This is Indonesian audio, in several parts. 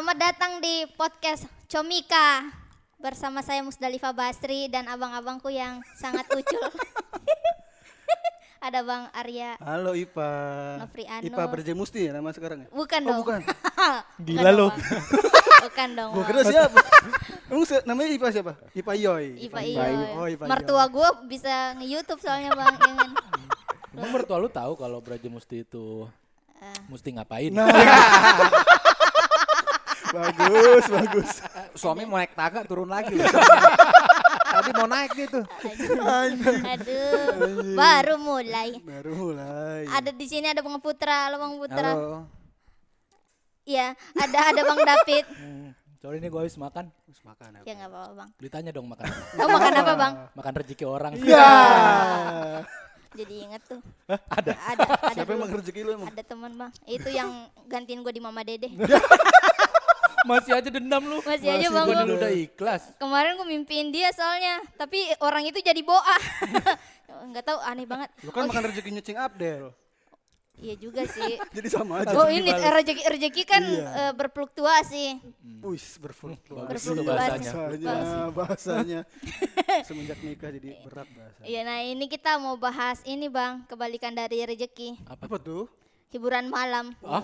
Selamat datang di podcast Comika bersama saya Musdalifah Basri dan abang-abangku yang sangat ucul. Ada Bang Arya. Halo Ipa. Nofrianus. Ipa Berje Musti ya nama sekarang ya? Bukan Oh, dong. bukan. Gila lu. Bukan dong. Gua kira siapa? Emang se- namanya Ipa siapa? Ipa Yoy. Ipa Yoy. Iyoy. Oh, Ipa Mertua gue bisa nge-youtube soalnya Bang. ya kan? Emang mertua lu tahu kalau Braja Musti itu Eh. mesti ngapain? Nah. Bagus, bagus. Suami mau naik tangga turun lagi. Tadi mau naik gitu. Aduh. Baru mulai. Baru mulai. Ada di sini ada Bang Putra, halo Bang Putra. Halo. Iya, ada ada Bang David. Hmm, Sorry ini gue habis makan. Terus makan apa? Ya nggak apa-apa Bang. Ditanya dong makan. apa. Oh makan apa Bang? makan rezeki orang. Ya. Jadi inget tuh. ada. Ada, ada Siapa yang dulu. makan rezeki lu emang? Ada teman bang, itu yang gantiin gue di Mama Dede. Masih aja dendam lu. Masih aja bang dulu udah ikhlas. Kemarin gue mimpiin dia soalnya, tapi orang itu jadi boa. Nggak tahu aneh banget. Lu kan makan rezeki nyucing Abdel. Iya juga sih. Jadi sama aja. Oh ini rezeki rezeki kan eh, berfluktuasi. Wis berfluktuasi. Berfluktuasi. bahasanya. Bahasanya, bahasanya. Semenjak nikah jadi berat bahasa. Iya, nah ini kita mau bahas ini bang, kebalikan dari rezeki, Apa tuh? Hiburan malam. Ah,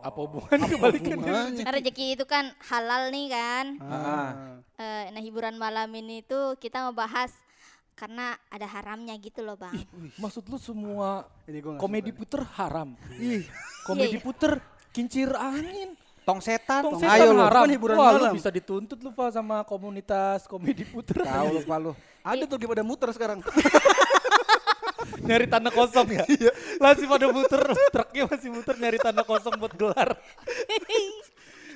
apa hubungan kebalikan? Hubungannya? Nah, rezeki itu kan halal nih kan. Ah. Eh, nah hiburan malam ini tuh kita mau bahas karena ada haramnya gitu loh bang. Maksud lu semua Ini gua komedi suka. puter haram. Ih, Komedi Iya, iya. puter kincir angin. Tong setan. Tong Tong setan ayo lu, haram. kan hiburan Wah, lu malam. bisa dituntut lu Pak sama komunitas komedi puter. Tahu lupa lu. ada tuh pada muter sekarang. nyari tanah kosong ya. Masih pada muter, truknya masih muter nyari tanah kosong buat gelar.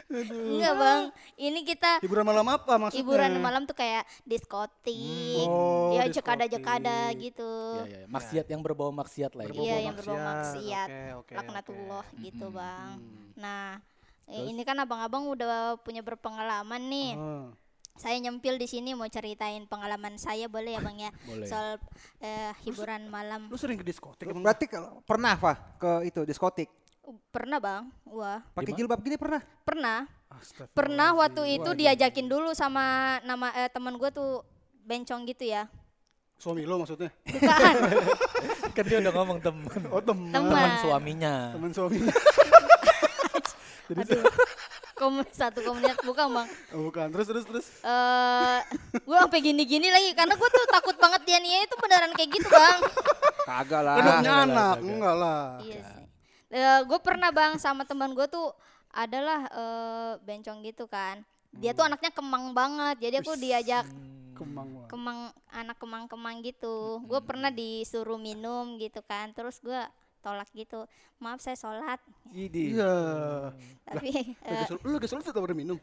Enggak bang, ini kita Hiburan malam apa maksudnya? hiburan malam tuh kayak diskotik, Oh, ya jakada-jakada gitu. Ya, ya, ya. Maksiat yang berbau maksiat lah ya. Iya yang berbau maksiat. Oke, oke, laknatullah gitu Hmm, bang. Nah eh, ini kan abang-abang udah punya berpengalaman nih. Oh. Saya nyempil di sini mau ceritain pengalaman saya boleh ya bang ya Boleh. soal eh, hiburan malam. Lu sering ke diskotik emang? Berarti kalau- pernah Pak ke itu diskotik? Pernah bang, wah Pakai jilbab gini pernah? pernah. Astagfirullah. Pernah waktu itu diajakin dulu sama nama eh, teman gue tuh bencong gitu ya. Suami lo maksudnya? Bukan, Kan dia udah ngomong temen. Oh teman. Teman. Teman suaminya. Teman suami. aduh. Komun, satu komunitas bukan bang. Oh, bukan. Terus terus terus. Eh, gue sampai gini-gini lagi karena gue tuh takut banget dia nih itu beneran kayak gitu bang. Kagak lah. Punya enggak, anak, enggak. lah. iya sih. gue pernah bang sama teman gue tuh adalah eh, bencong gitu kan. Dia tuh anaknya kemang banget, jadi aku diajak Kemang banget. kemang anak kemang-kemang gitu. Gue pernah disuruh minum gitu kan, terus gue tolak gitu. Maaf saya sholat, Idi. Iya. tapi eh, sul- Lu tetap udah minum?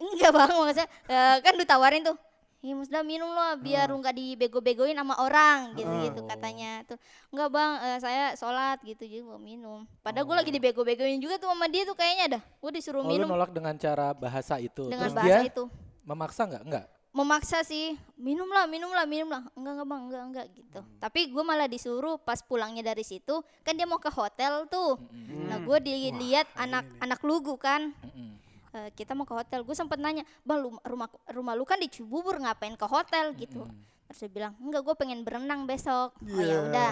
enggak bang maksudnya eh, kan ditawarin tuh. Iya Musda minum loh biar Ah. lu nggak dibego-begoin sama orang gitu-gitu katanya tuh. Enggak bang, eh, saya sholat gitu jadi gua minum. Padahal gue lagi dibego-begoin juga tuh sama dia tuh kayaknya dah. Gue disuruh Oh, lu minum nolak dengan cara bahasa itu. dengan Terus bahasa dia itu. memaksa nggak? Enggak. Memaksa sih minum lah minum lah minum lah enggak enggak bang enggak enggak gitu Hmm. tapi gue malah disuruh pas pulangnya dari situ kan dia mau ke hotel tuh Hmm. nah gue dilihat anak anak lugu kan Mm-mm. Eh, kita mau ke hotel gue sempet nanya bang lu- rumah rumah lu kan di Cibubur ngapain ke hotel gitu Hmm. terus dia bilang enggak gue pengen berenang besok oh ya Iya. udah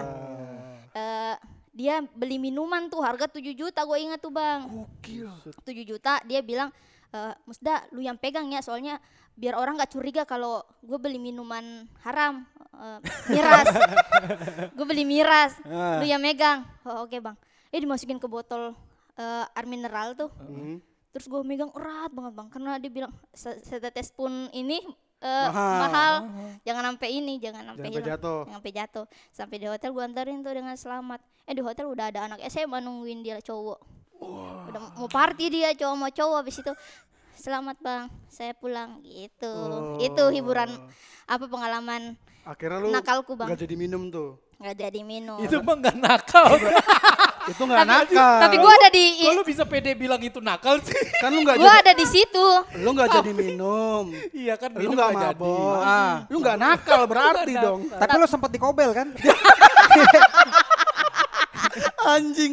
Eh, dia beli minuman tuh harga 7 juta gue ingat tuh bang Gokil. 7 juta dia bilang e, Musda lu yang pegang ya soalnya biar orang nggak curiga kalau gue beli minuman haram eh, miras. Gue beli miras lu yang megang. Oh, oke bang. Eh dimasukin ke botol eh, air mineral tuh. Hmm. terus gue megang erat banget bang karena dia bilang "Se- setetes pun ini eh, Mahal. mahal, jangan sampai ini jangan sampai jatuh. jangan sampai jatuh. Sampai di hotel gue antarin tuh dengan selamat. Eh di hotel udah ada anak SMA nungguin dia cowok udah mau party dia cowok mau cowok habis itu selamat bang saya pulang gitu itu hiburan apa pengalaman Akhirnya lu Nakalku, Bang. nggak jadi minum tuh. nggak jadi minum Itu mah nggak nakal. Itu nggak nakal. tapi gue ada di Kok lu bisa pede bilang itu nakal sih? kan lu nggak gue jadi ada di situ lu nggak jadi minum. iya kan Lu minum nggak jadi. mabok. Ah. Lu nggak nakal berarti dong. Tapi lu sempat dikobel kan? Anjing.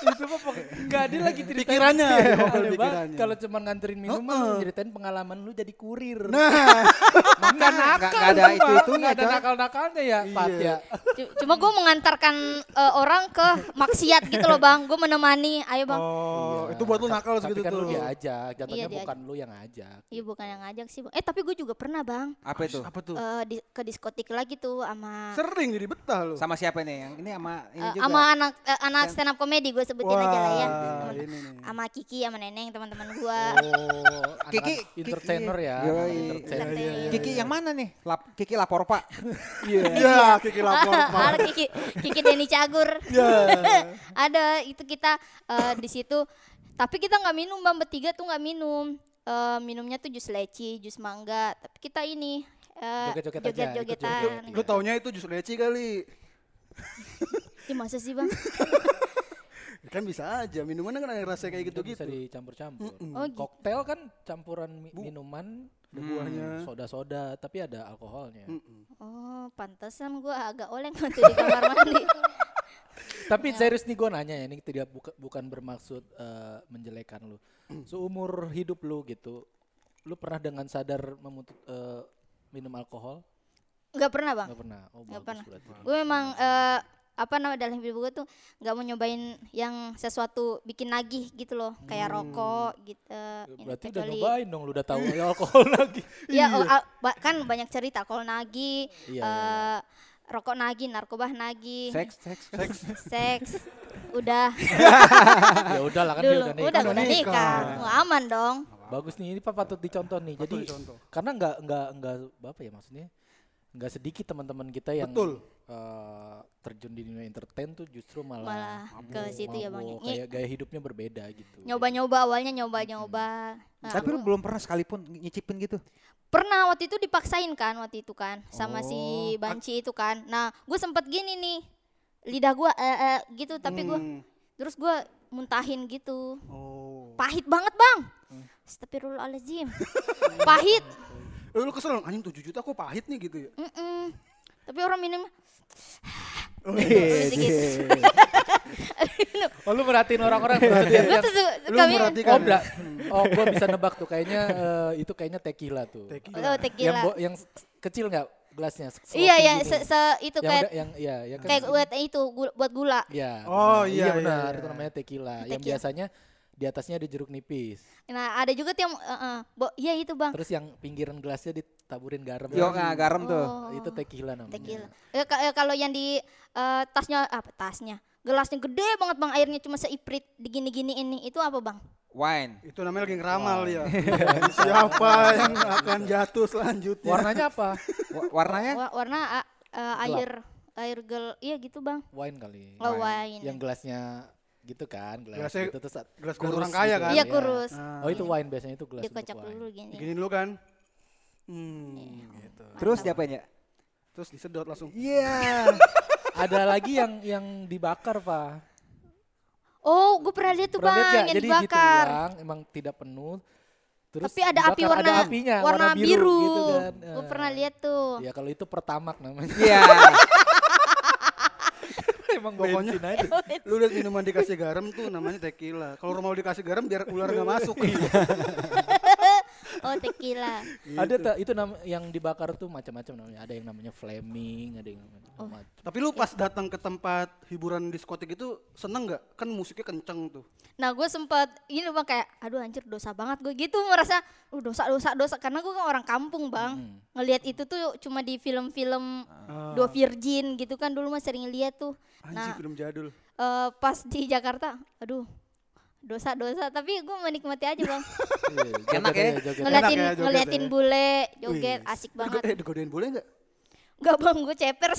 Itu mah enggak dia lagi ceritain Pikirannya, Aneh banget. pikirannya. Kalau cuma nganterin minuman Heeh. lu ceritain pengalaman lu jadi kurir. Nah, Enggak nakal. nggak ada Bang. itu-itunya, Nggak ada Coy. nakal-nakalnya ya, Pat Iya. ya. Cuma gue mengantarkan eh, orang ke maksiat gitu loh bang. Gue menemani, ayo bang. oh, itu buat lu nakal Tapi segitu kan tuh. lu diajak, jatuhnya Iya, diajak. bukan lu yang ngajak. Iya bukan yang ngajak sih bang. Eh tapi gue juga pernah bang Apa itu? Apa tuh? eh, di, ke diskotik lagi tuh sama Sering jadi betah lu. Sama siapa nih? Yang ini sama ini eh, juga. sama anak eh, anak stand up comedy gue sebutin aja lah ya. Wah. Sama Kiki sama Neneng teman-teman gue. Oh, Kiki- entertainer ya. Entertainer. Iya, iya, Kiki yang mana nih? Lap, Kiki lapor pak. Iya, Kiki lapor. Pak. Ada Kiki Kiki Denny Cagur. Iya. Ada itu kita eh, di situ. Tapi kita nggak minum bang bertiga tuh nggak minum. Eh, minumnya tuh jus leci, jus mangga. Tapi kita ini eh, Joget-joget aja, ikut joget-jogetan. joget. Lu taunya itu jus leci kali. Ih masa sih bang? Kan bisa aja, minumannya kan ada rasa kayak Itu bisa gitu-gitu. dicampur-campur. Oh, gitu. Koktail kan campuran mi- minuman, Ada buahnya. soda-soda, tapi ada alkoholnya. Mm-mm. Oh pantesan gue agak oleng waktu di kamar mandi. Tapi serius nih gue nanya ya, ini tidak buka- bukan bermaksud eh, menjelekan lu. Seumur hidup lu gitu, lu pernah dengan sadar memutut eh, minum alkohol? Nggak pernah bang. Nggak pernah. Oh, bagus pernah. berarti. Gue memang eh, apa namanya dalam hidup gue tuh nggak mau nyobain yang sesuatu bikin nagih gitu loh, kayak rokok gitu. Ini Berarti udah kecuali- nyobain dong, lu udah tahu ya alkohol lagi. Ya oh, ba- kan banyak cerita alkohol nagih, Iya, iya, eh, rokok nagih, narkoba nagih, Seks, seks, seks. seks, udah ya udah lah kan dia dulu, udah nikah. udah udah udah nikah. aman dong. Bagus nih, ini Pak patut dicontoh nih. Patut Jadi dicontoh. karena nggak nggak nggak apa ya maksudnya nggak sedikit teman-teman kita yang Betul. Eh, terjun di dunia entertain tuh justru malah, Malah ke situ ya bang. mabuk, Ini kayak gaya hidupnya berbeda gitu. Nyoba-nyoba awalnya nyoba-nyoba. Nah, Tapi lu belum pernah sekalipun nyicipin gitu. pernah waktu itu dipaksain kan waktu itu kan sama si Oh. Banci itu kan. Nah gue sempet gini nih lidah gue eh, eh, gitu tapi gue Hmm. terus gue muntahin gitu. Oh. Pahit banget bang. Astagfirullahaladzim. Pahit. Eh, lu kesel anjing 7 juta kok pahit nih gitu ya. Mm-mm. Tapi orang minum Oh, Gitu, gitu. Oh lu merhatiin orang-orang yang- Lu merhatikan Oh, bla- oh gua bisa nebak tuh kayaknya eh, itu kayaknya tequila tuh. Tequila. Oh, Yang tequila. yang s- kecil nggak gelasnya? Iya sloppy ya, gitu. se, se- itu yang kayak udah yang iya ya kan. kayak buat itu gu- buat gula. Iya. Oh, iya, iya, benar, iya. itu namanya tequila. Yang biasanya di atasnya ada jeruk nipis. Nah ada juga tuh yang, eh, eh, bo- iya itu bang. Terus yang pinggiran gelasnya ditaburin garam. Yo nggak garam tuh. Oh, Itu tequila namanya. tequila. Eh, ka- eh, kalau yang di eh, tasnya apa tasnya? Gelasnya gede banget bang, airnya cuma seiprit digini-gini ini. Itu apa bang? Wine. Itu namanya lagi ngeramal ya. Siapa yang akan jatuh selanjutnya? Warnanya apa? Wa- Warnanya? Wa- warna ah, eh, air air gel, iya gitu bang. Wine kali. Oh, wine. Yang gelasnya gitu kan, gelas Gelasnya- gitu terus gelas kurus orang kaya gitu. kan? Iya kurus. Nah, Oh itu wine biasanya itu gelas untuk wine. dulu gini. Gini dulu kan. Hmm, gitu. Terus diapain ya? Terus disedot langsung. Iya. Ada lagi yang yang dibakar, Pak. Oh, gue pernah lihat tuh Pernah bang, lihat nggak? yang Jadi dibakar. dituang, emang tidak penuh. Terus Tapi ada api dibakar, warna ada apinya, warna, biru. gitu kan. Gue Eh, pernah lihat tuh. Ya kalau itu pertamak namanya. Iya. emang Pokoknya aja. lu lihat minuman dikasih garam tuh namanya tequila. Kalau mau dikasih garam biar ular nggak masuk. Oh tequila. Ada tak itu nam yang dibakar tuh macam-macam namanya. Ada yang namanya flaming, ada yang namanya Oh. macam. Tapi lu pas datang ke tempat hiburan diskotik itu seneng nggak? Kan musiknya kenceng tuh. Nah gue sempat ini bang kayak, aduh anjir dosa banget gue gitu merasa, uh dosa dosa dosa karena gue kan orang kampung bang. Hmm. Ngelihat itu tuh cuma di film-film Ah. dua virgin gitu kan dulu mah sering lihat tuh. Anjing Nah film jadul. eh, pas di Jakarta, aduh dosa dosa tapi gue menikmati aja bang. Enak ya? ngeliatin ya, joget ngeliatin ya. bule joget Wih. asik banget. Eh digodain boleh nggak? Gak bang gue ceper.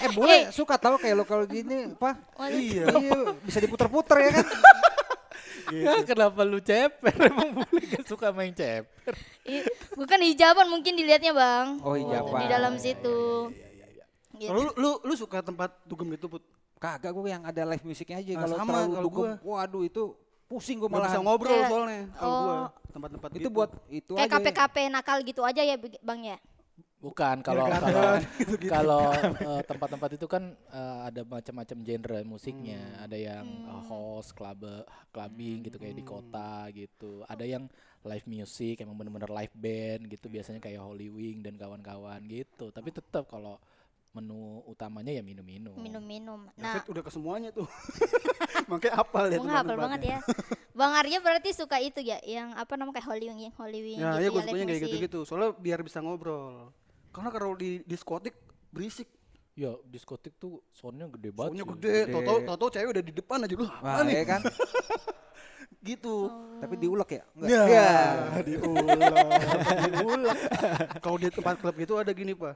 Eh boleh suka tahu kayak lo kalau gini, apa? Iya. Iya, bisa diputer-puter ya kan? Ya, kenapa lu ceper? Emang boleh gak suka main ceper? gue kan hijaban mungkin dilihatnya bang. Oh, hijaban. Di dalam situ. Gitu. Kalau lu, lu lu suka tempat dugem gitu put? Kagak gue yang ada live musiknya aja Nah, kalau sama terlalu kalau dugem. gua. Waduh itu pusing gue Nggak bisa malah. ngobrol Kayak- soalnya kalau gua oh. tempat-tempat Itu gitu. buat itu Kayak aja. KPKP nakal gitu aja ya Bang ya. Bukan kalau kan? kalau Gitu-gitu. kalau eh, tempat-tempat itu kan eh, ada macam-macam genre musiknya. Hmm. Ada yang eh, host, club, clubbing gitu kayak di Hmm. kota gitu. Ada yang live music emang bener-bener live band gitu biasanya kayak Holy Wing dan kawan-kawan gitu. Tapi tetap kalau menu utamanya ya minum-minum. minum-minum. Nah, Nah, udah ke semuanya tuh. Makanya apal ya Gue hafal banget ya. Bang Arya berarti suka itu ya, yang apa namanya kayak Holy Wing, yang Holy Wing Ya, gitu ya gue sukanya kayak gitu-gitu. Soalnya biar bisa ngobrol. Karena kalau di diskotik berisik. Ya diskotik tuh soundnya gede banget. Soalnya cuy. gede. Toto Toto cewek udah di depan aja lu. Wah, Apa nih? ya kan? Gitu. Tapi diulek ya? Enggak. Ya, Ya. diulek, diulek. Kalau di tempat klub gitu ada gini pak,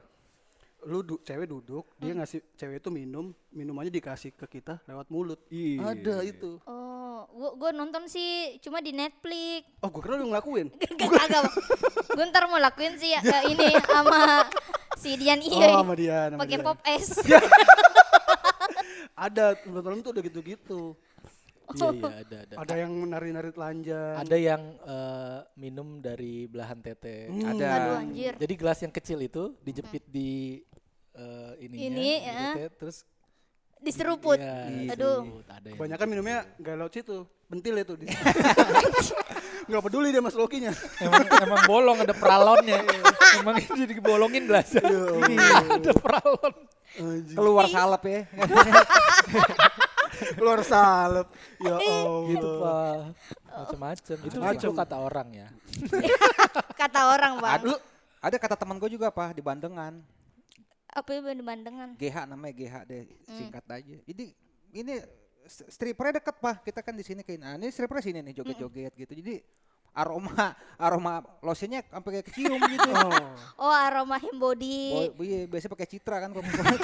lu du- cewek duduk, dia ngasih cewek itu minum, minumannya dikasih ke kita lewat mulut. Ada itu. Oh, gua, gua nonton sih cuma di Netflix. Oh, gue kira lu ngelakuin. Kagak. Gue ntar mau lakuin sih ya, ini sama si Dian Oh, Iya. sama dia. sama pakai dia. pop es. Ada, kebetulan tuh udah gitu-gitu. Iya, iya, ada ada. Ada yang nari-nari telanjang. Ada yang eh, minum dari belahan tete. Hmm. Ada. Aduh anjir. Jadi gelas yang kecil itu dijepit di eh, ininya, Ini, di ya. tete, terus Diseruput. iya, Aduh. Ada Kebanyakan minumnya nggak lewat situ, bentil itu. di- Nggak peduli dia mas Lokinya. emang, emang bolong ada peralonnya. emang jadi bolongin gelas. Ini ada peralon. Keluar salep ya. Keluar salep. Ya Allah. Gitu pak. Macem-macem. Itu, itu kata orang ya. Kata orang bang. Ada, ada kata teman gue juga pak di Bandengan. Apa ya Bandengan? GH namanya GH deh singkat aja. Jadi ini st- strippernya deket pak. Kita kan di sini kayak nah ini stripper sini nih joget-joget gitu. Jadi aroma aroma lotionnya sampai kayak kecium gitu. Oh aroma him body. Oh, iya, biasanya pakai citra kan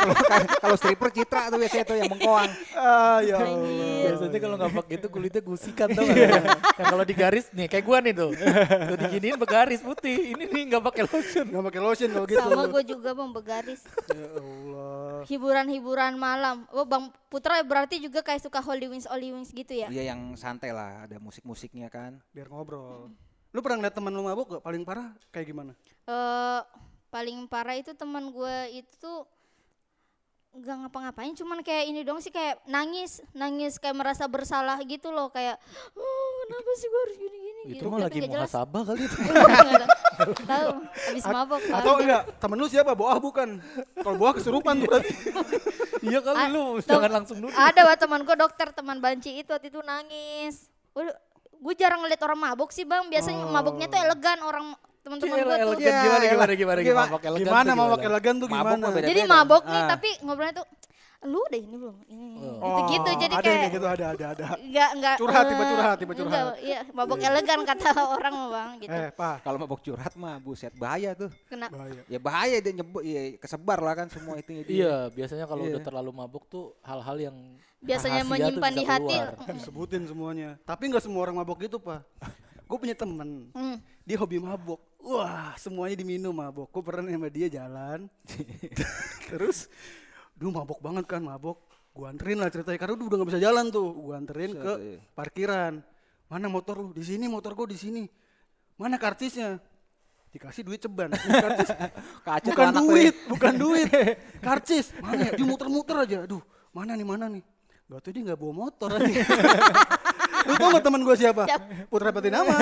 kalau stripper citra tuh biasanya tuh yang mengkoang. Ah, ya Allah. Biasanya kalau nggak pakai itu kulitnya gusikan tau nggak? Yang kalau digaris nih kayak gua nih tuh. Tuh diginiin begaris putih. Ini nih nggak pakai lotion. Nggak pakai lotion kalau gitu. Sama gue juga bang begaris. Hiburan-hiburan malam. Oh bang Putra berarti juga kayak suka Holy Wings Holy Wings gitu ya? Iya yang santai lah, ada musik-musiknya kan. Biar ngobrol. Lu pernah ngeliat teman lu mabuk gak? Paling parah kayak gimana? eh paling parah itu teman gue itu nggak ngapa-ngapain cuman kayak ini dong sih kayak nangis nangis kayak merasa bersalah gitu loh kayak oh kenapa sih gue harus gini-gini Itu gitu mah lagi muhasabah kali itu. tahu habis mabok. Atau enggak? Temen lu siapa? Boah bukan? Kalau boah kesurupan tuh berarti. Iya kali Ah, lu tuh, jangan langsung dulu. ada wah teman gue dokter teman banci itu waktu itu nangis gue jarang ngeliat orang mabok sih bang biasanya maboknya tuh elegan orang teman-teman gue tuh elegan Ya, gimana gimana elah. gimana Gimana- gimana mabok elegan Gimana mau pakai elegan tuh Mabok gimana? mah beda. jadi beda. mabok nih Ah. tapi ngobrolnya tuh lu udah ini belum ini Oh, gitu gitu jadi ada kayak gitu ada ada ada. Enggak, enggak. Curhat, tipe eh, curhat, enggak, curhat. Iya, mabok elegan kata orang mah, Bang, gitu. Eh, Pak. Kalau mabok curhat mah buset bahaya tuh. Kena Bahaya. Ya bahaya dia nyebut ya kesebar lah kan semua itu Iya, biasanya kalau Iya. udah terlalu mabuk tuh hal-hal yang biasanya menyimpan di hati. Disebutin semuanya. Tapi nggak semua orang mabok gitu, Pak. Gue punya temen, Hmm. dia hobi mabok. Wah, semuanya diminum mabok. Gue pernah sama dia jalan. Terus, duh mabok banget kan, mabok. Gue anterin lah ceritanya, karena udah nggak bisa jalan tuh. Gue anterin ke iya. parkiran. Mana motor lu? Di sini motor gue di sini. Mana karcisnya? Dikasih duit ceban. Karcis. Kacis bukan ya. duit, bukan duit. Karcis. Mana ya? Dia muter-muter aja. Aduh, mana nih, mana nih? Gak tuh dia gak bawa motor aja. Lu tau gak teman gue siapa? Siapa? Putra Patinama.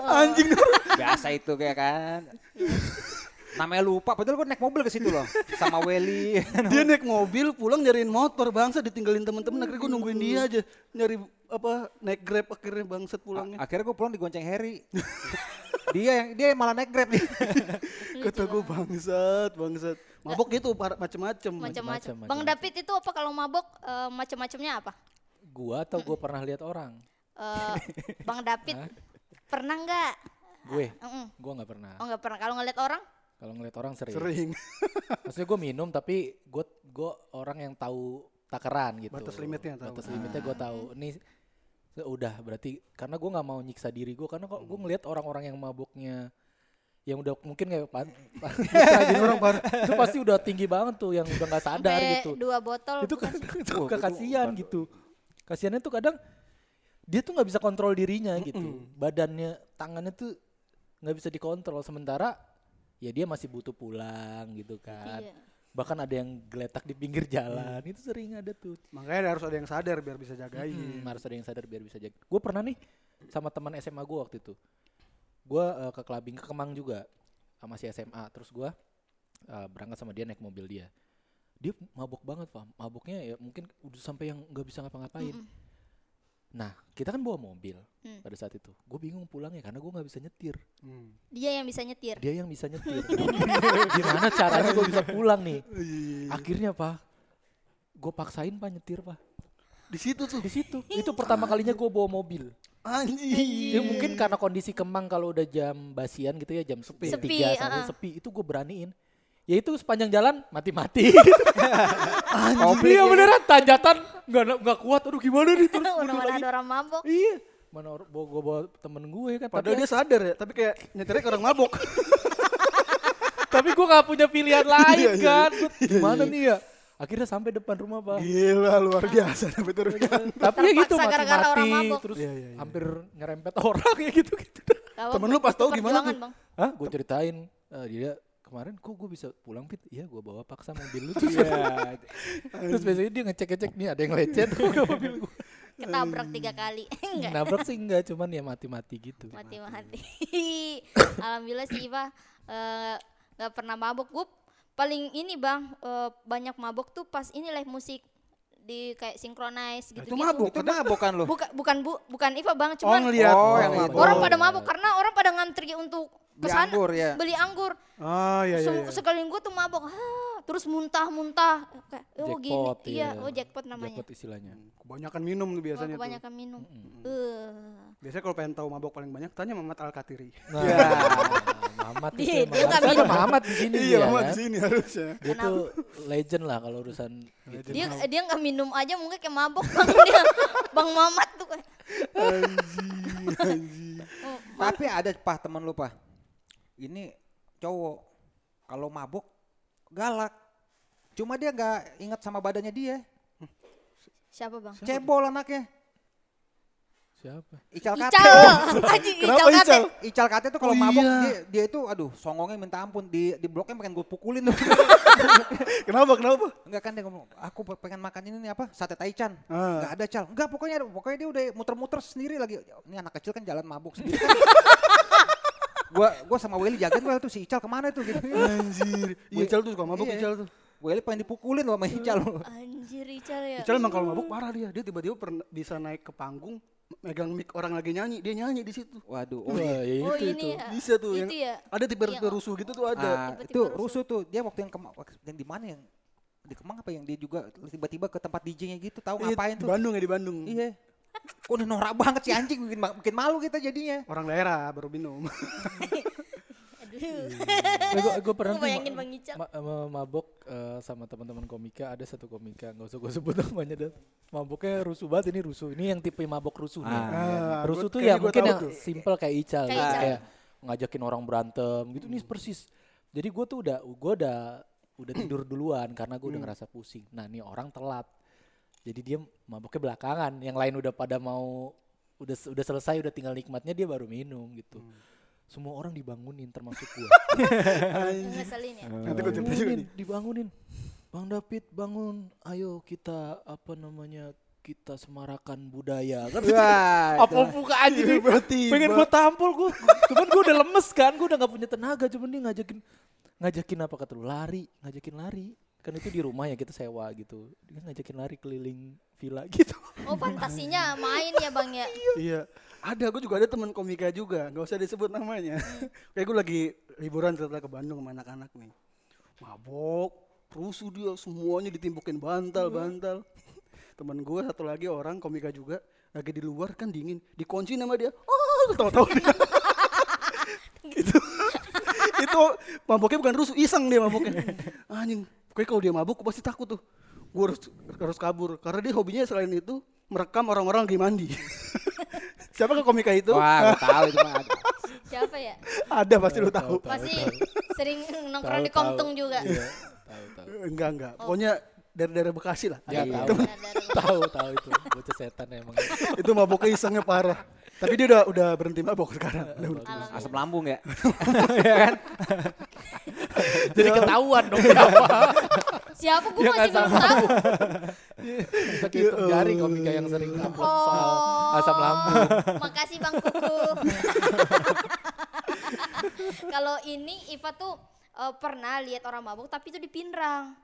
Anjing. Biasa itu kayak kan. Namanya lupa, padahal gue naik mobil ke situ loh sama Welly. dia naik mobil pulang nyariin motor bangsa ditinggalin temen-temen akhirnya gue nungguin dia aja nyari apa naik grab akhirnya bangsat pulangnya Akhirnya gue pulang digonceng Harry. dia yang dia malah naik Grab nih. kata gue bangsat bangsat mabok gitu par- macem-macem Macam-macam. macam-macam. Bang David itu apa kalau mabok eh, macam-macamnya apa? Gua atau gua pernah lihat orang. Eh, Bang David pernah nggak? Gue, Mm-mm. gua nggak pernah. Oh nggak pernah. Kalau ngeliat orang? Kalau ngeliat orang sering. sering Maksudnya gue minum tapi gue gue orang yang tahu takaran gitu. Batas limitnya tahu. Batas limitnya gue tahu. Ini udah berarti karena gue nggak mau nyiksa diri gue karena kok gue ngelihat orang-orang yang mabuknya yang udah mungkin kayak pan, pan Jadi orang par- itu pasti udah tinggi banget tuh yang udah nggak sadar gitu. dua botol. Itu kan itu itu kasihan gitu. Kasihannya tuh kadang dia tuh nggak bisa kontrol dirinya gitu. Badannya, tangannya tuh nggak bisa dikontrol sementara ya dia masih butuh pulang gitu kan. Iya. Bahkan ada yang geletak di pinggir jalan, itu sering ada tuh. Makanya harus ada yang sadar biar bisa jagain. Hmm, harus ada yang sadar biar bisa jaga. Gue pernah nih sama teman SMA gue waktu itu. Gue eh, ke clubbing ke Kemang juga, eh, masih SMA. Terus gue eh, berangkat sama dia naik mobil dia. Dia mabok banget, Pak. Maboknya ya mungkin udah sampai yang nggak bisa ngapa-ngapain. Mm-mm. Nah, kita kan bawa mobil Hmm. pada saat itu. Gue bingung pulangnya karena gue nggak bisa nyetir. Hmm. Dia yang bisa nyetir. Dia yang bisa nyetir. Gimana caranya gue bisa pulang nih? Akhirnya pak, gue paksain pak nyetir pak. Di situ tuh. Di situ. Itu pertama kalinya gue bawa mobil. Anjing. Ya mungkin karena kondisi Kemang kalau udah jam basian gitu ya jam sepi, Sepi, tiga sampai uh-uh. sepi itu gue beraniin. Ya itu sepanjang jalan mati-mati. Komplit Iya ya. beneran tanjatan nggak nggak kuat. Aduh gimana nih terus mana ada orang mabok. Iya. Mana orang bawa gue bawa temen gue kan. Padahal dia sadar ya, tapi kayak nyetirnya ke orang mabok. tapi gue nggak punya pilihan lain Iya, iya, kan. Gimana nih ya? Akhirnya sampai depan rumah pak. Gila luar biasa tapi turun kan. Tapi ya gitu orang mati-mati mabok. terus Iya, iya, iya. hampir nyerempet orang ya gitu-gitu. Kalau Temen lu pas tahu gimana tuh? Hah? Gue ceritain eh, dia kemarin kok gue bisa pulang pit iya gue bawa paksa mobil lu terus, terus biasanya dia ngecek-ngecek nih ada yang lecet mobil gue Ketabrak tiga kali. Enggak. nabrak sih enggak cuman ya mati-mati gitu Mati-mati. Alhamdulillah sih Iva eh, nggak pernah mabok. Gue paling ini bang eh, banyak mabok tuh pas ini live musik di kayak synchronize gitu itu mabok. Itu mabok kan lu? Bukan bukan bu bukan Iva bang Oh cuman ngeliat. Oh, yang iya. itu. orang pada mabok karena orang pada ngantri untuk ke sana anggur ya. beli anggur. Oh iya iya. Iya. Sekali gue tuh mabok, "Hah," terus muntah-muntah kayak oh gini. Jackpot, Iya, iya. oh jackpot namanya. jackpot istilahnya Kebanyakan minum tuh Oh, biasanya tuh. kebanyakan minum. Eh. Biasanya kalau pengen tahu mabok paling banyak tanya Mamat Al-Katiri. nah Mamat itu Dia- ada minum. Mamat di sini Iya, Mamat kan di sini harusnya. dia tuh legend lah kalau urusan gitu. Dia dia nggak minum aja mungkin kayak mabok bang dia. Bang Mamat tuh kayak. Anjing, anjing. Oh, Tapi ada pah temen lu pah. Ini cowok kalau mabuk galak. Cuma dia nggak ingat sama badannya dia. siapa bang? Cebol anaknya. siapa Ical kate. Ical, Kenapa Ical kate. Ical? Ical kate tuh kalau Oh mabuk iya. dia, dia itu aduh songongnya minta ampun di di bloknya pengen gue pukulin tuh. Kenapa kenapa? Enggak kan dia ngomong aku pengen makan ini nih apa sate taichan. Ah. Enggak ada cal. Enggak pokoknya pokoknya dia udah muter-muter sendiri lagi. Ini anak kecil kan jalan mabuk sendiri. kan. gua gua sama Willy jagain gua tuh si Ical ke mana tuh gitu. Anjir. Iya, Ical tuh suka mabuk Iya. Ical tuh. Willy pengen dipukulin loh sama Ical. Anjir Ical ya. Ical emang kalau mabuk parah dia. Dia tiba-tiba pernah bisa naik ke panggung megang mic orang lagi nyanyi, dia nyanyi di situ. Waduh. Wah, Oh, iya. ya Oh itu ini itu ya. Bisa tuh yang Itu ya. ada tipe-tipe Iya. rusuh gitu tuh ada. Ah, Tiba-tiba itu rusuh. rusuh tuh. Dia waktu yang kema yang di mana yang di Kemang apa yang dia juga tiba-tiba ke tempat DJ-nya gitu tahu Iya, ngapain di tuh. Bandung ya di Bandung. Iya. Kok udah norak banget si anjing. Bikin, bikin malu kita jadinya. Orang daerah baru minum. Aduh. gue pernah Gua tuh bayangin Bang ma- ma- mabok eh, sama teman-teman komika. Ada satu komika. Nggak usah gue sebut namanya dan maboknya rusuh banget. Ini rusuh. Ini yang tipe mabok rusuh nih. Ah, rusuh gua- tuh ya mungkin yang tuh. simple kayak Ical Kayak gitu, Ical. kayak ngajakin orang berantem gitu. Nih persis. Jadi gue tuh udah gue udah udah tidur duluan karena gue Hmm. udah ngerasa pusing. Nah nih orang telat jadi dia maboknya belakangan. Yang lain udah pada mau udah udah selesai udah tinggal nikmatnya dia baru minum gitu. Hmm. semua orang dibangunin termasuk gue Ngeselin ya. Nanti gua cerita juga dibangunin, nih. dibangunin. Bang David bangun, ayo kita apa namanya kita semarakan budaya. Kan apa buka aja nih Tiba-tiba. pengen gue tampol gue cuman gue udah lemes kan gue udah nggak punya tenaga cuman dia ngajakin ngajakin apa kata lu? Lari ngajakin lari kan itu di rumah ya kita sewa gitu dia ngajakin lari keliling villa gitu Oh fantasinya main ya bang ya. Iya. Ada, gue juga ada teman komika juga, nggak usah disebut namanya. Kayak gue lagi liburan ternyata ke Bandung sama anak-anak nih. Mabok, rusuh dia, semuanya ditimpukin bantal-bantal. Temen gue satu lagi orang komika juga, lagi di luar kan dingin, dikunci nama dia. Oh, tahu-tahu dia. itu, itu maboknya bukan rusuh, iseng dia maboknya. Anjing, pokoknya kalau dia mabuk, gue pasti takut tuh. Gue harus, harus kabur, karena dia hobinya selain itu merekam orang-orang lagi mandi. Siapa ke komika itu? Wah, tahu itu mah. ada. Siapa ya? Ada pasti lu tahu. Pasti sering nongkrong di Komtung juga. Iya, tahu tahu Enggak, enggak. Pokoknya dari daerah Bekasi lah. ya Iya, tahu tahu tahu itu bocah setan emang itu maboknya isengnya parah. Tapi dia udah udah berhenti mabok sekarang. Udah berhenti. Asam lambung ya. Jadi ketahuan dong kenapa. Siapa gue Ya, masih nggak belum tahu. Bisa kehitung jari komika yang sering soal Oh. asam lambung. Makasih Bang Kuku. Kalau ini Iva tuh eh, pernah lihat orang mabuk tapi itu di Pinrang.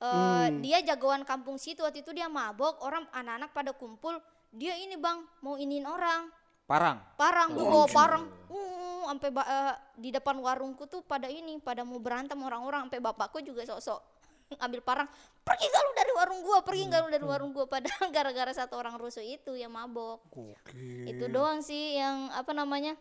Eh, Dia jagoan kampung situ waktu itu dia mabok, orang anak-anak pada kumpul, dia ini bang mau iniin orang, Parang. parang, gue bawa parang, uh, sampai ba- eh, di depan warungku tuh pada ini, pada mau berantem orang-orang, sampai bapakku juga sok-sok ambil parang, pergi gak lu dari warung gua, pergi gak lu dari warung gua, padahal gara-gara satu orang rusuh itu yang mabok. Gokil. Itu doang sih yang apa namanya?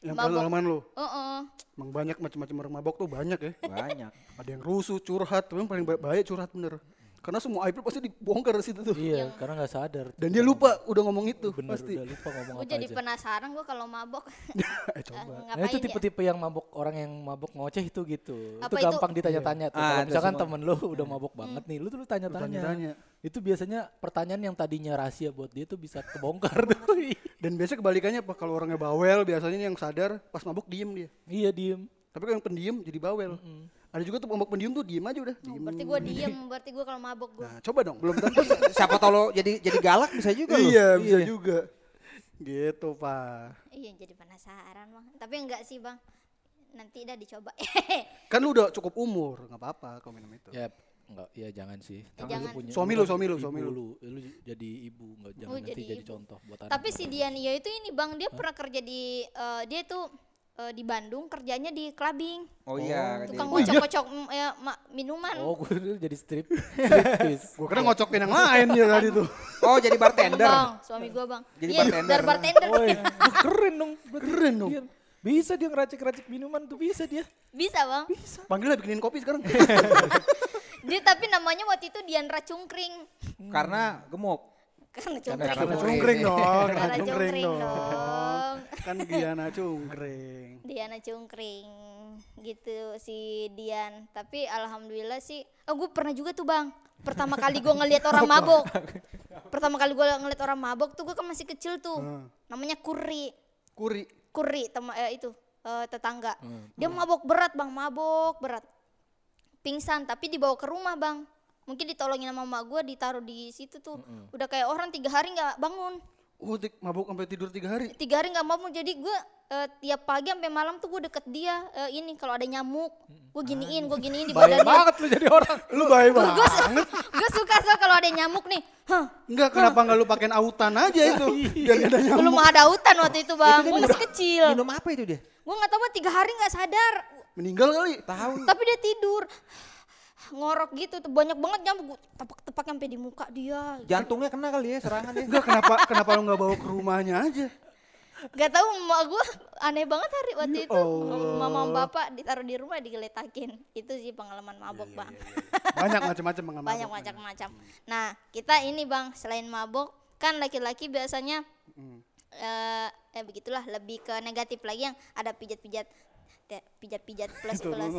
Yang mabok. pengalaman lu. Heeh. Emang banyak macam-macam orang mabok tuh banyak ya. Banyak. Ada yang rusuh, curhat, tapi yang paling ba- baik curhat bener. Karena semua aib lu pasti dibongkar di situ tuh. Iya, karena nggak sadar. Dan dia lupa udah ngomong itu Bener, pasti. udah lupa ngomong Gue apa jadi aja. penasaran gue kalau mabok eh coba. Nah ngapain itu ya? tipe-tipe yang mabok orang yang mabok ngoceh itu gitu. Apa itu itu? gampang ditanya-tanya tuh. Ah, Kalau misalkan semua. temen lu udah mabok banget nih, lu tuh lu tanya-tanya. Tanya-tanya. Itu biasanya pertanyaan yang tadinya rahasia buat dia tuh bisa kebongkar tuh. Dan biasanya kebalikannya apa? Kalau orangnya bawel biasanya yang sadar pas mabok diem dia. iya diem. Tapi kalau yang pendiam jadi bawel. Ada juga tuh mabok pendiam tuh diem aja udah. Oh, Diem. berarti gue diem, berarti gue kalau mabok gue. Nah, coba dong. Belum tentu. Siapa tahu lo jadi jadi galak bisa juga lo. iya, bisa juga. Gitu, Pak. Iya jadi penasaran bang. Tapi enggak sih bang. Nanti dah dicoba. Kan lu udah cukup umur, nggak apa-apa kalau minum itu. Ya enggak, ya jangan sih. Tapi jangan. Suami lu, suami lu, suami lu. lu. Lu jadi ibu, enggak jangan Oh, nanti jadi jadi, ibu. contoh buat anak. Tapi si Dian Iya itu ini bang, dia pernah kerja di, eh, dia tuh eh, di Bandung kerjanya di clubbing. Oh iya. Tukang dia- ngocok-ngocok mm, ya, ma- minuman. Oh, gue dulu jadi strip. Gua kira ngocokin yang lain dia tadi tuh. Oh jadi bartender. Bang, suami gue bang. Jadi Iya, bartender. bartender. Woi, keren dong. berarti. Keren dong. Iya. Bisa dia ngeracik-racik minuman tuh bisa dia. Bisa bang. Panggil lah bikinin kopi sekarang. Dia tapi namanya waktu itu Diandra Cungkring. Karena gemuk. Karena Karena cungkring. cungkring dong, Karena cungkring cungkring dong. Kan Giana cungkring. Diana Cungkring gitu si Dian. Tapi alhamdulillah sih, oh gue pernah juga tuh bang. Pertama kali gue ngelihat orang mabok. Pertama kali gue ngeliat orang mabok tuh gue kan masih kecil tuh. Hmm. Namanya Kuri. Kuri. Kuri tema eh, itu eh, tetangga. Dia mabok berat bang, mabok berat. Pingsan tapi dibawa ke rumah bang. Mungkin ditolongin sama mama gue ditaruh di situ tuh. Udah kayak orang tiga hari nggak bangun. Oh, tik- mabuk sampai tidur tiga hari. tiga hari nggak mau jadi gue eh, tiap pagi sampai malam tuh gue deket dia eh, ini kalau ada nyamuk gue giniin gue giniin di Bahaya badannya banget lu jadi orang. Lu baik banget. gue gue suka so kalau ada nyamuk nih Hah, Enggak, kenapa enggak lu pakein autan aja itu? Biar gak ada nyamuk. belum ada hutan waktu itu bang gue masih kecil Minum apa itu dia? gue nggak tahu tiga hari nggak sadar Meninggal kali. Tahu. tapi dia tidur ngorok gitu tuh banyak banget nyamuk gue tepak-tepak sampai di muka dia Jantungnya kena kali ya serangan ya. Enggak, kenapa kenapa lu enggak bawa ke rumahnya aja? Gak tahu emak gue aneh banget hari waktu Ya itu Allah. mama bapak ditaruh di rumah digeletakin itu sih pengalaman mabok bang Banyak macam-macam pengalaman. banyak macam-macam. Nah kita ini bang selain mabok kan laki-laki biasanya Hmm. eh eh, begitulah lebih ke negatif lagi yang ada pijat-pijat pijat-pijat plus plus.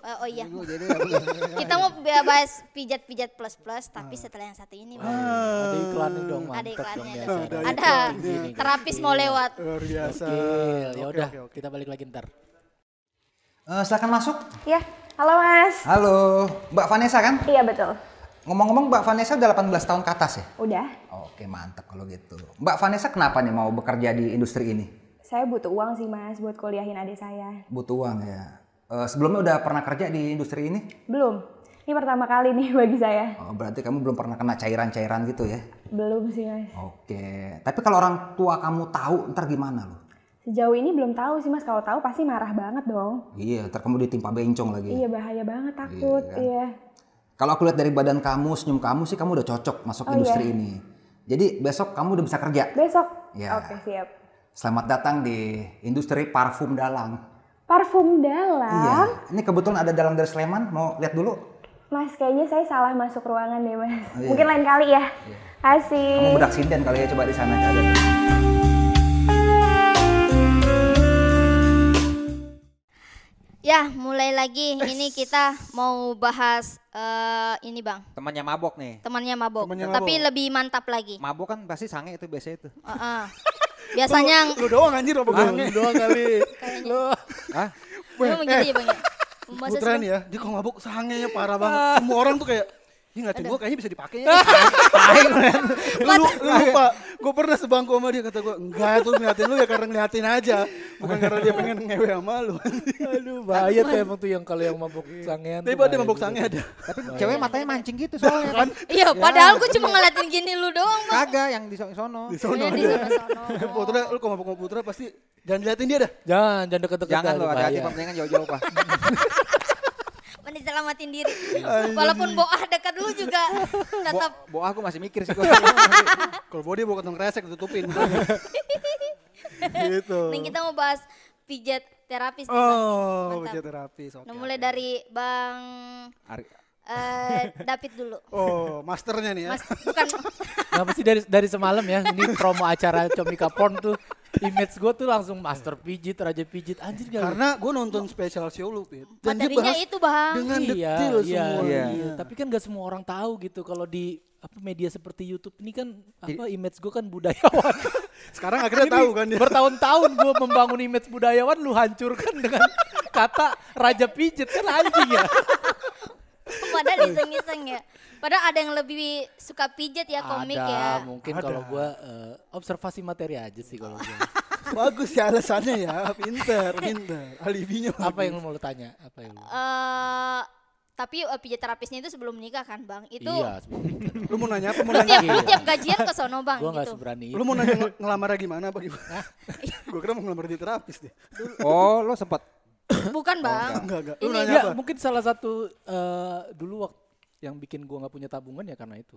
Eh, oh iya kita mau bahas pijat-pijat plus plus tapi Ah. setelah yang satu ini bang Ada iklannya dong, ada iklannya dong ada. Ada terapis mau lewat. Luar biasa. Ya Oke, udah, kita balik lagi ntar. Eh, silakan masuk. Ya, halo Mas. Halo, Mbak Vanessa kan? Iya betul. Ngomong-ngomong Mbak Vanessa udah 18 tahun ke atas ya? Udah. Oke, mantap kalau gitu. Mbak Vanessa kenapa nih mau bekerja di industri ini? Saya butuh uang sih Mas buat kuliahin adik saya. Butuh uang ya. Eh, sebelumnya udah pernah kerja di industri ini? Belum. Ini pertama kali nih bagi saya. Oh, berarti kamu belum pernah kena cairan-cairan gitu ya? Belum sih Mas. Oke. Tapi kalau orang tua kamu tahu, ntar gimana lo? Sejauh ini belum tahu sih Mas. Kalau tahu pasti marah banget dong. Iya, ntar kamu ditimpa bencong lagi. Iya bahaya banget takut. kan? Iya. Kalau aku lihat dari badan kamu, senyum kamu sih kamu udah cocok masuk Oh, industri iya. ini. Jadi besok kamu udah bisa kerja. Besok. Ya. Oke siap. Selamat datang di industri parfum dalang. Parfum dalam. Iya. Ini kebetulan ada dalang dari Sleman. Mau lihat dulu? Mas kayaknya saya salah masuk ruangan deh Mas. Oh, iya. Mungkin lain kali ya. Asik. Kamu bedak sinden kali ya coba di sana ada. Ya mulai lagi ini kita mau bahas eh, ini bang Temannya mabok nih. temannya mabok Temannya tapi mabok. lebih mantap lagi. Mabok kan pasti sange itu biasa itu. Heeh. Biasanya Lu doang anjir apa Ah, gue? lu doang kali. Lu. Ah, memang gitu ya bang ya. Masa Putra sebelum- nih ya, dia kalau mabuk sangenya parah banget. Semua orang tuh kayak, ini ngatin gue kayaknya bisa dipakai ya. lu, lu, lu lupa, gue pernah sebangku sama dia kata gue, enggak tuh ngeliatin lu ya karena ngeliatin aja. Bukan karena dia pengen ngewe sama lu. Aduh, bahaya tuh emang tuh yang kalau yang mabuk sangean. Tapi ada mabuk juga sange tuh. ada. tapi cewek matanya mancing gitu soalnya kan. Iya, padahal gue cuma ngeliatin gini lu doang bang. Kagak yang di so- sono. Di sono Iya, di ada. sono-sono. Putra, lu kalau mabuk sama Putra pasti jangan liatin dia dah. Jangan, jangan deket-deket. Jangan lo hati-hati pemendingan jauh-jauh pak. Mending selamatin diri. Walaupun boah dekat lu juga tetap. Bo, bo aku masih mikir sih gua. Kalau body bawa kantong kresek ditutupin. Gitu. Nih kita mau bahas pijat terapis nih bang. Oh, Mantap. pijat terapis. Oke. Nah, mulai dari bang Ari- eh, David dulu. Oh, masternya nih ya. Mas, bukan Kenapa sih dari dari semalam ya? Ini promo acara Comika Porn tuh image gue tuh langsung master pijit, raja pijit anjir gak? Karena gue nonton special show lu, Pit. Dan materinya itu bang. dengan iya, detail iya, semua. iya. Iya. Tapi kan gak semua orang tahu gitu kalau di apa media seperti YouTube ini kan apa image gue kan budayawan. Sekarang akhirnya tahu kan dia. Bertahun-tahun gue membangun image budayawan lu hancurkan dengan kata raja pijit kan anjing ya. Padahal iseng-iseng ya. Padahal ada yang lebih suka pijet ya komik ada, ya. mungkin Ada. kalau gue observasi materi aja sih kalau gue. Bagus ya alasannya ya, pinter, pinter. Alibinya apa yang lu mau lu tanya? Apa yang lu? Eh, tapi uh, pijat terapisnya itu sebelum nikah kan bang? Itu Iya, sebelum Lu mau nanya apa? Mau lu nanya? tiap lu tiap gajian ke sono bang gue nggak gitu. seberani Lu mau nanya ngel- ngelamar gimana apa gimana? gue kira mau ngelamar di terapis deh. Oh, lo sempat Bukan bang. Enggak, enggak. Lu Ini nanya Ya apa? mungkin salah satu eh, dulu waktu yang bikin gua nggak punya tabungan ya karena itu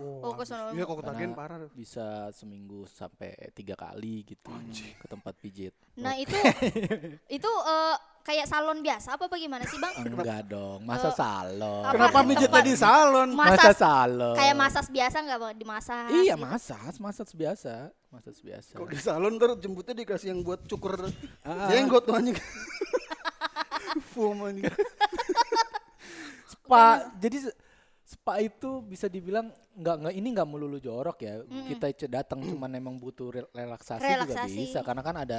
Oh, ke habis. sono. Iya, kok ketagihan parah. tuh. bisa seminggu sampai tiga kali gitu ke tempat pijit. Nah itu itu eh, kayak salon biasa apa bagaimana sih bang? Enggak dong, masa salon. apa Kenapa sih mijitnya tempat- di salon? Masa Masas salon. kayak masas biasa nggak bang? Dimasas. Iya gitu. masas, masas biasa, masas biasa. Kok di salon ntar jemputnya dikasih yang buat cukur jenggot tuh anjing. Foam anjing. Spa, jadi spa itu bisa dibilang nggak nggak ini nggak melulu jorok ya. Kita ce- datang cuman emang butuh rel- relaksasi, juga Relaksasi. bisa karena kan ada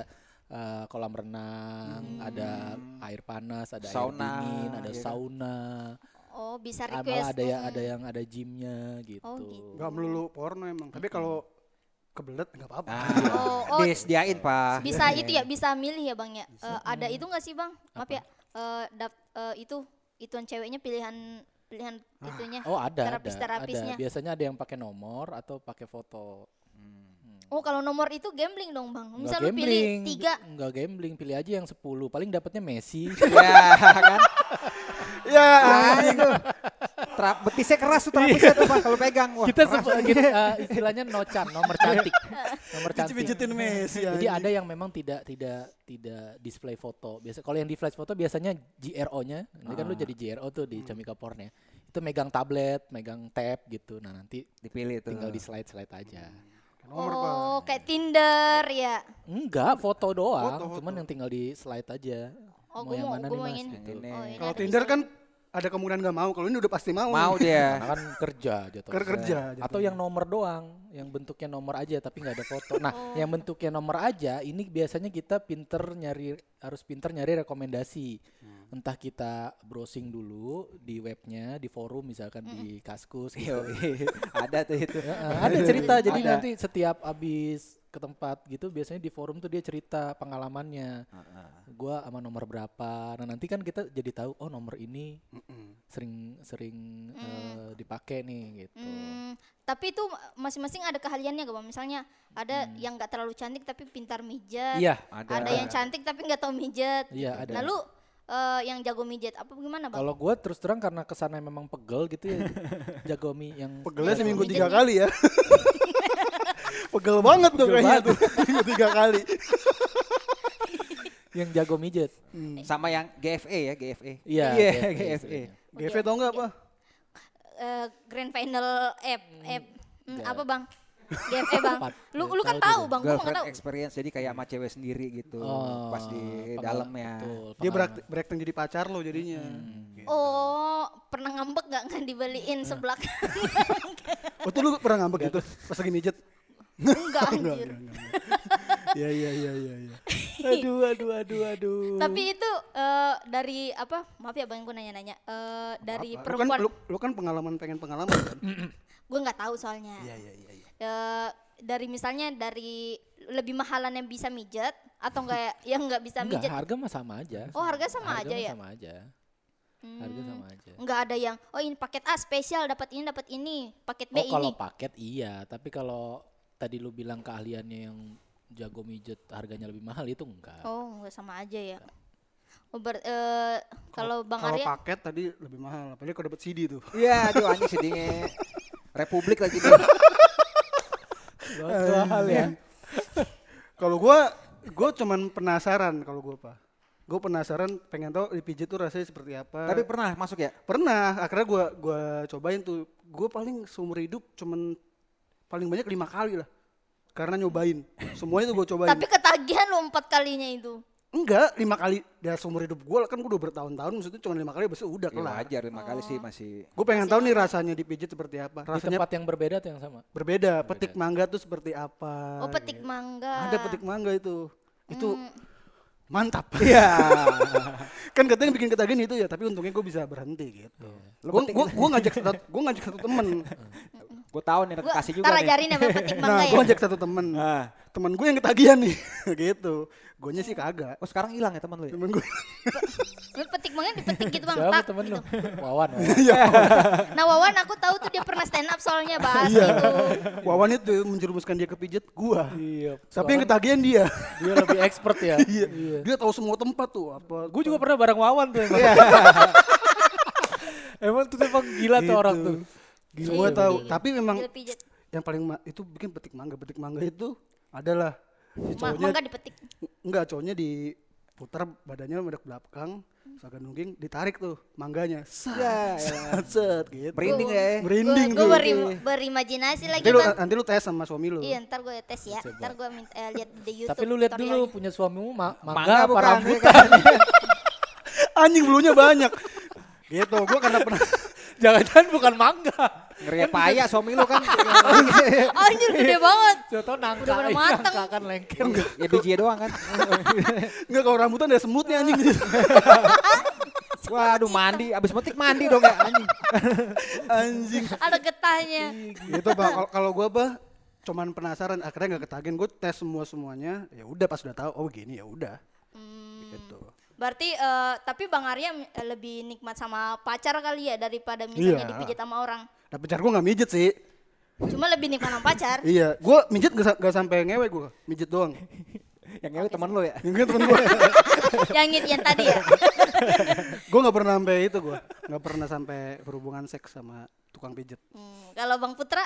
eh, kolam renang, ada air panas, ada Sauna, air dingin, ada iya kan? sauna. Oh bisa Ah, request. malah ada yang ada yang ada gymnya gitu. Oh, gitu. Gak melulu porno emang. Tapi kalau kebelet nggak apa-apa. Oh, oh disediain pak. bisa itu ya bisa milih ya bang ya. Eh, ada itu nggak sih bang? Maaf ya. Eh, dap- eh, itu ituan ceweknya pilihan pilihan itunya. Oh ada, terapis ada, terapisnya. ada. Biasanya ada yang pakai nomor atau pakai foto. Oh kalau nomor itu gambling dong bang. Nggak Misal lu pilih tiga. Enggak gambling, pilih aja yang 10. Paling dapatnya Messi. ya kan. Ya, Ah, itu. Terap, betisnya keras tuh terapisnya tuh pak kalau pegang. Wah, kita sebut kita, eh, istilahnya nocan, nomor cantik. Nomor cantik. pijitin Messi Jadi ada yang memang tidak tidak tidak display foto. Biasa kalau yang di flash foto biasanya GRO-nya. Nanti kan lu jadi GRO tuh di Comika Porn ya. Itu megang tablet, megang tab gitu. Nah, nanti dipilih tuh. tinggal di slide-slide aja. Nomor. Oh kayak Tinder ya. Enggak, foto doang. Foto, Cuman foto. yang tinggal di slide aja. Oh, mau gua yang mau- mana gua nih mau mas? Gitu. Oh, ini Kalau Tinder bisa. kan ada kemungkinan nggak mau. Kalau ini udah pasti mau. Mau dia. Karena kan kerja jatuh. Ker- kerja. Atau yang nomor doang, yang bentuknya nomor aja tapi nggak ada foto. Nah, yang bentuknya nomor aja, ini biasanya kita pinter nyari, harus pinter nyari rekomendasi. Entah kita browsing dulu di webnya, di forum misalkan di Kaskus. Gitu. Ada tuh itu. Heeh, ada cerita, jadi Ada. nanti setiap abis ke tempat gitu, biasanya di forum tuh dia cerita pengalamannya. Gua sama nomor berapa. Nah nanti kan kita jadi tahu, oh nomor ini sering sering eh, dipakai nih gitu. Hmm, tapi itu masing-masing ada keahliannya gak bang? Misalnya ada yang nggak terlalu cantik tapi pintar mijat. Iya, Ada, yang cantik tapi nggak tahu mijat. iya ada. Lalu eh, yang jago mijat apa gimana bang? Kalau gue terus terang karena ke sana memang pegel gitu ya, jago mi yang Pegelnya jago seminggu mi- tiga kali ya. Pegel banget tuh kayaknya banget. tuh. Tiga kali. yang jago mijet. Sama yang GFE ya GFE. Iya, Iya GFE GFE. tau nggak apa? Eh, grand final app, app Hmm, Nggak. apa bang? GFE bang. Lu Nggak lu kan tahu bang, gua nggak Girlfriend tahu. experience jadi kayak sama cewek sendiri gitu. Pas di dalamnya. Dia berak- berakting jadi pacar lo jadinya. Oh, pernah ngambek gak nggak dibeliin seblak? Oh tuh lu pernah ngambek gitu pas lagi mijet? Enggak anjir. Iya iya iya iya. iya. aduh, aduh, aduh, aduh. Tapi itu eh, dari apa? Maaf ya bang, gue nanya-nanya. Eh, dari Apa? Lu kan, perempuan, lu, lu kan pengalaman pengen pengalaman kan? gue nggak tahu soalnya. Iya iya iya. iya. Eh, dari misalnya dari lebih mahalan yang bisa mijet atau enggak yang nggak bisa Enggak, mijet? harga mah sama aja. Oh harga sama Harga aja ya? Sama aja. Harga sama aja. Nggak ada yang oh ini paket A spesial dapat ini dapat ini, paket B Oh kalau ini. paket iya, tapi kalau tadi lu bilang keahliannya yang jago mijet harganya lebih mahal itu enggak. Oh nggak sama aja ya. Oh, ber- eh, kalau Bang Kalau Arya paket tadi lebih mahal, apalagi kalau dapat CD tuh. Iya, aduh anjing sedihnya. Republik lagi tuh. Hal ya. Kalau gua gua cuman penasaran kalau gua apa. Gue penasaran pengen tahu dipijit tuh rasanya seperti apa. Tapi pernah masuk ya? pernah akhirnya gua gua cobain tuh. Gue paling seumur hidup cuman paling banyak lima kali lah. Karena nyobain. Semuanya tuh gue cobain. tapi ketagihan lo empat kalinya itu. Enggak, lima kali dari seumur hidup gue kan gue udah bertahun-tahun maksudnya cuma lima kali besok udah Ya kelar. wajar lima kali sih masih. Gue pengen tahu nih rasanya dipijit seperti apa. Di Rasanya tempat yang berbeda atau yang sama? berbeda. Petik mangga tuh seperti apa? Oh petik gitu. mangga. Ada petik mangga itu. Itu Hmm. mantap. Iya. kan katanya bikin ketagihan itu ya, tapi untungnya gue bisa berhenti gitu. Lu Gue petik- gua, gua ngajak satu, gua ngajak satu temen. Gue tahu nih kasih juga ntar nih. ajarin ya Bang, petik Nah, mangga gue ya. ngajak satu temen. Ah. Temen gue yang ketagihan nih, gitu. Gue sih kagak. Oh sekarang hilang ya teman lu ya? Temen gue. Lu petik mangga dipetik gitu Bang. Siapa tak, temen gitu. lu? Wawan. Nah Wawan aku tahu tuh dia pernah stand up soalnya bahas Iya. gitu. Wawan itu menjerumuskan dia ke pijet gua. Iya. Tapi yang ketagihan dia. Dia lebih expert ya. Iya. Dia tahu semua tempat tuh apa. Gue juga pernah bareng Wawan tuh emang. emang tuh emang gila tuh Gitu. orang tuh. Semua Iya, tahu. iya. Tapi memang Gila yang paling ma- itu bikin petik mangga. Petik mangga itu adalah si Ma- cowoknya mangga dipetik. enggak cowoknya diputar badannya mendak belakang, agak nungging, ditarik tuh mangganya. Set, Ya, set, set, gitu. Merinding ya. Merinding Gue tuh. berim- berimajinasi lagi Nanti lu, Bang. nanti lu tes sama suami lu. Iya ntar gue tes ya. Ntar gue minta eh, lihat di YouTube. Tapi lu lihat dulu punya suamimu ma mangga apa rambutan. ya kan? Anjing bulunya banyak. gitu. Gua karena pernah Jangan-jangan bukan mangga. Ngeri payah suami lu kan. Anjir gede banget. Tau nangka. Udah pada mateng. Nangka kan lengket. ya bijinya doang kan. enggak kalau rambutan ada semutnya anjing. Waduh mandi, abis metik mandi dong ya anjing. anjing. Ada getahnya. gitu Pak. Kalau- Kalau gua bah cuman penasaran akhirnya nggak ketagihan gue tes semua semuanya ya udah pas udah tahu oh gini ya udah gitu Berarti eh, tapi Bang Arya eh, lebih nikmat sama pacar kali ya daripada misalnya Iya. dipijit sama orang. nah pacar gue nggak mijet sih Cuma lebih nikmat sama pacar. iya gue mijet gak, gak sampai ngewe gue mijet doang Yang ngewe teman lu ya. yang gue temen gue yang yang tadi ya. gue nggak pernah sampai itu gue nggak pernah sampai berhubungan seks sama tukang pijet Hmm, kalau Bang Putra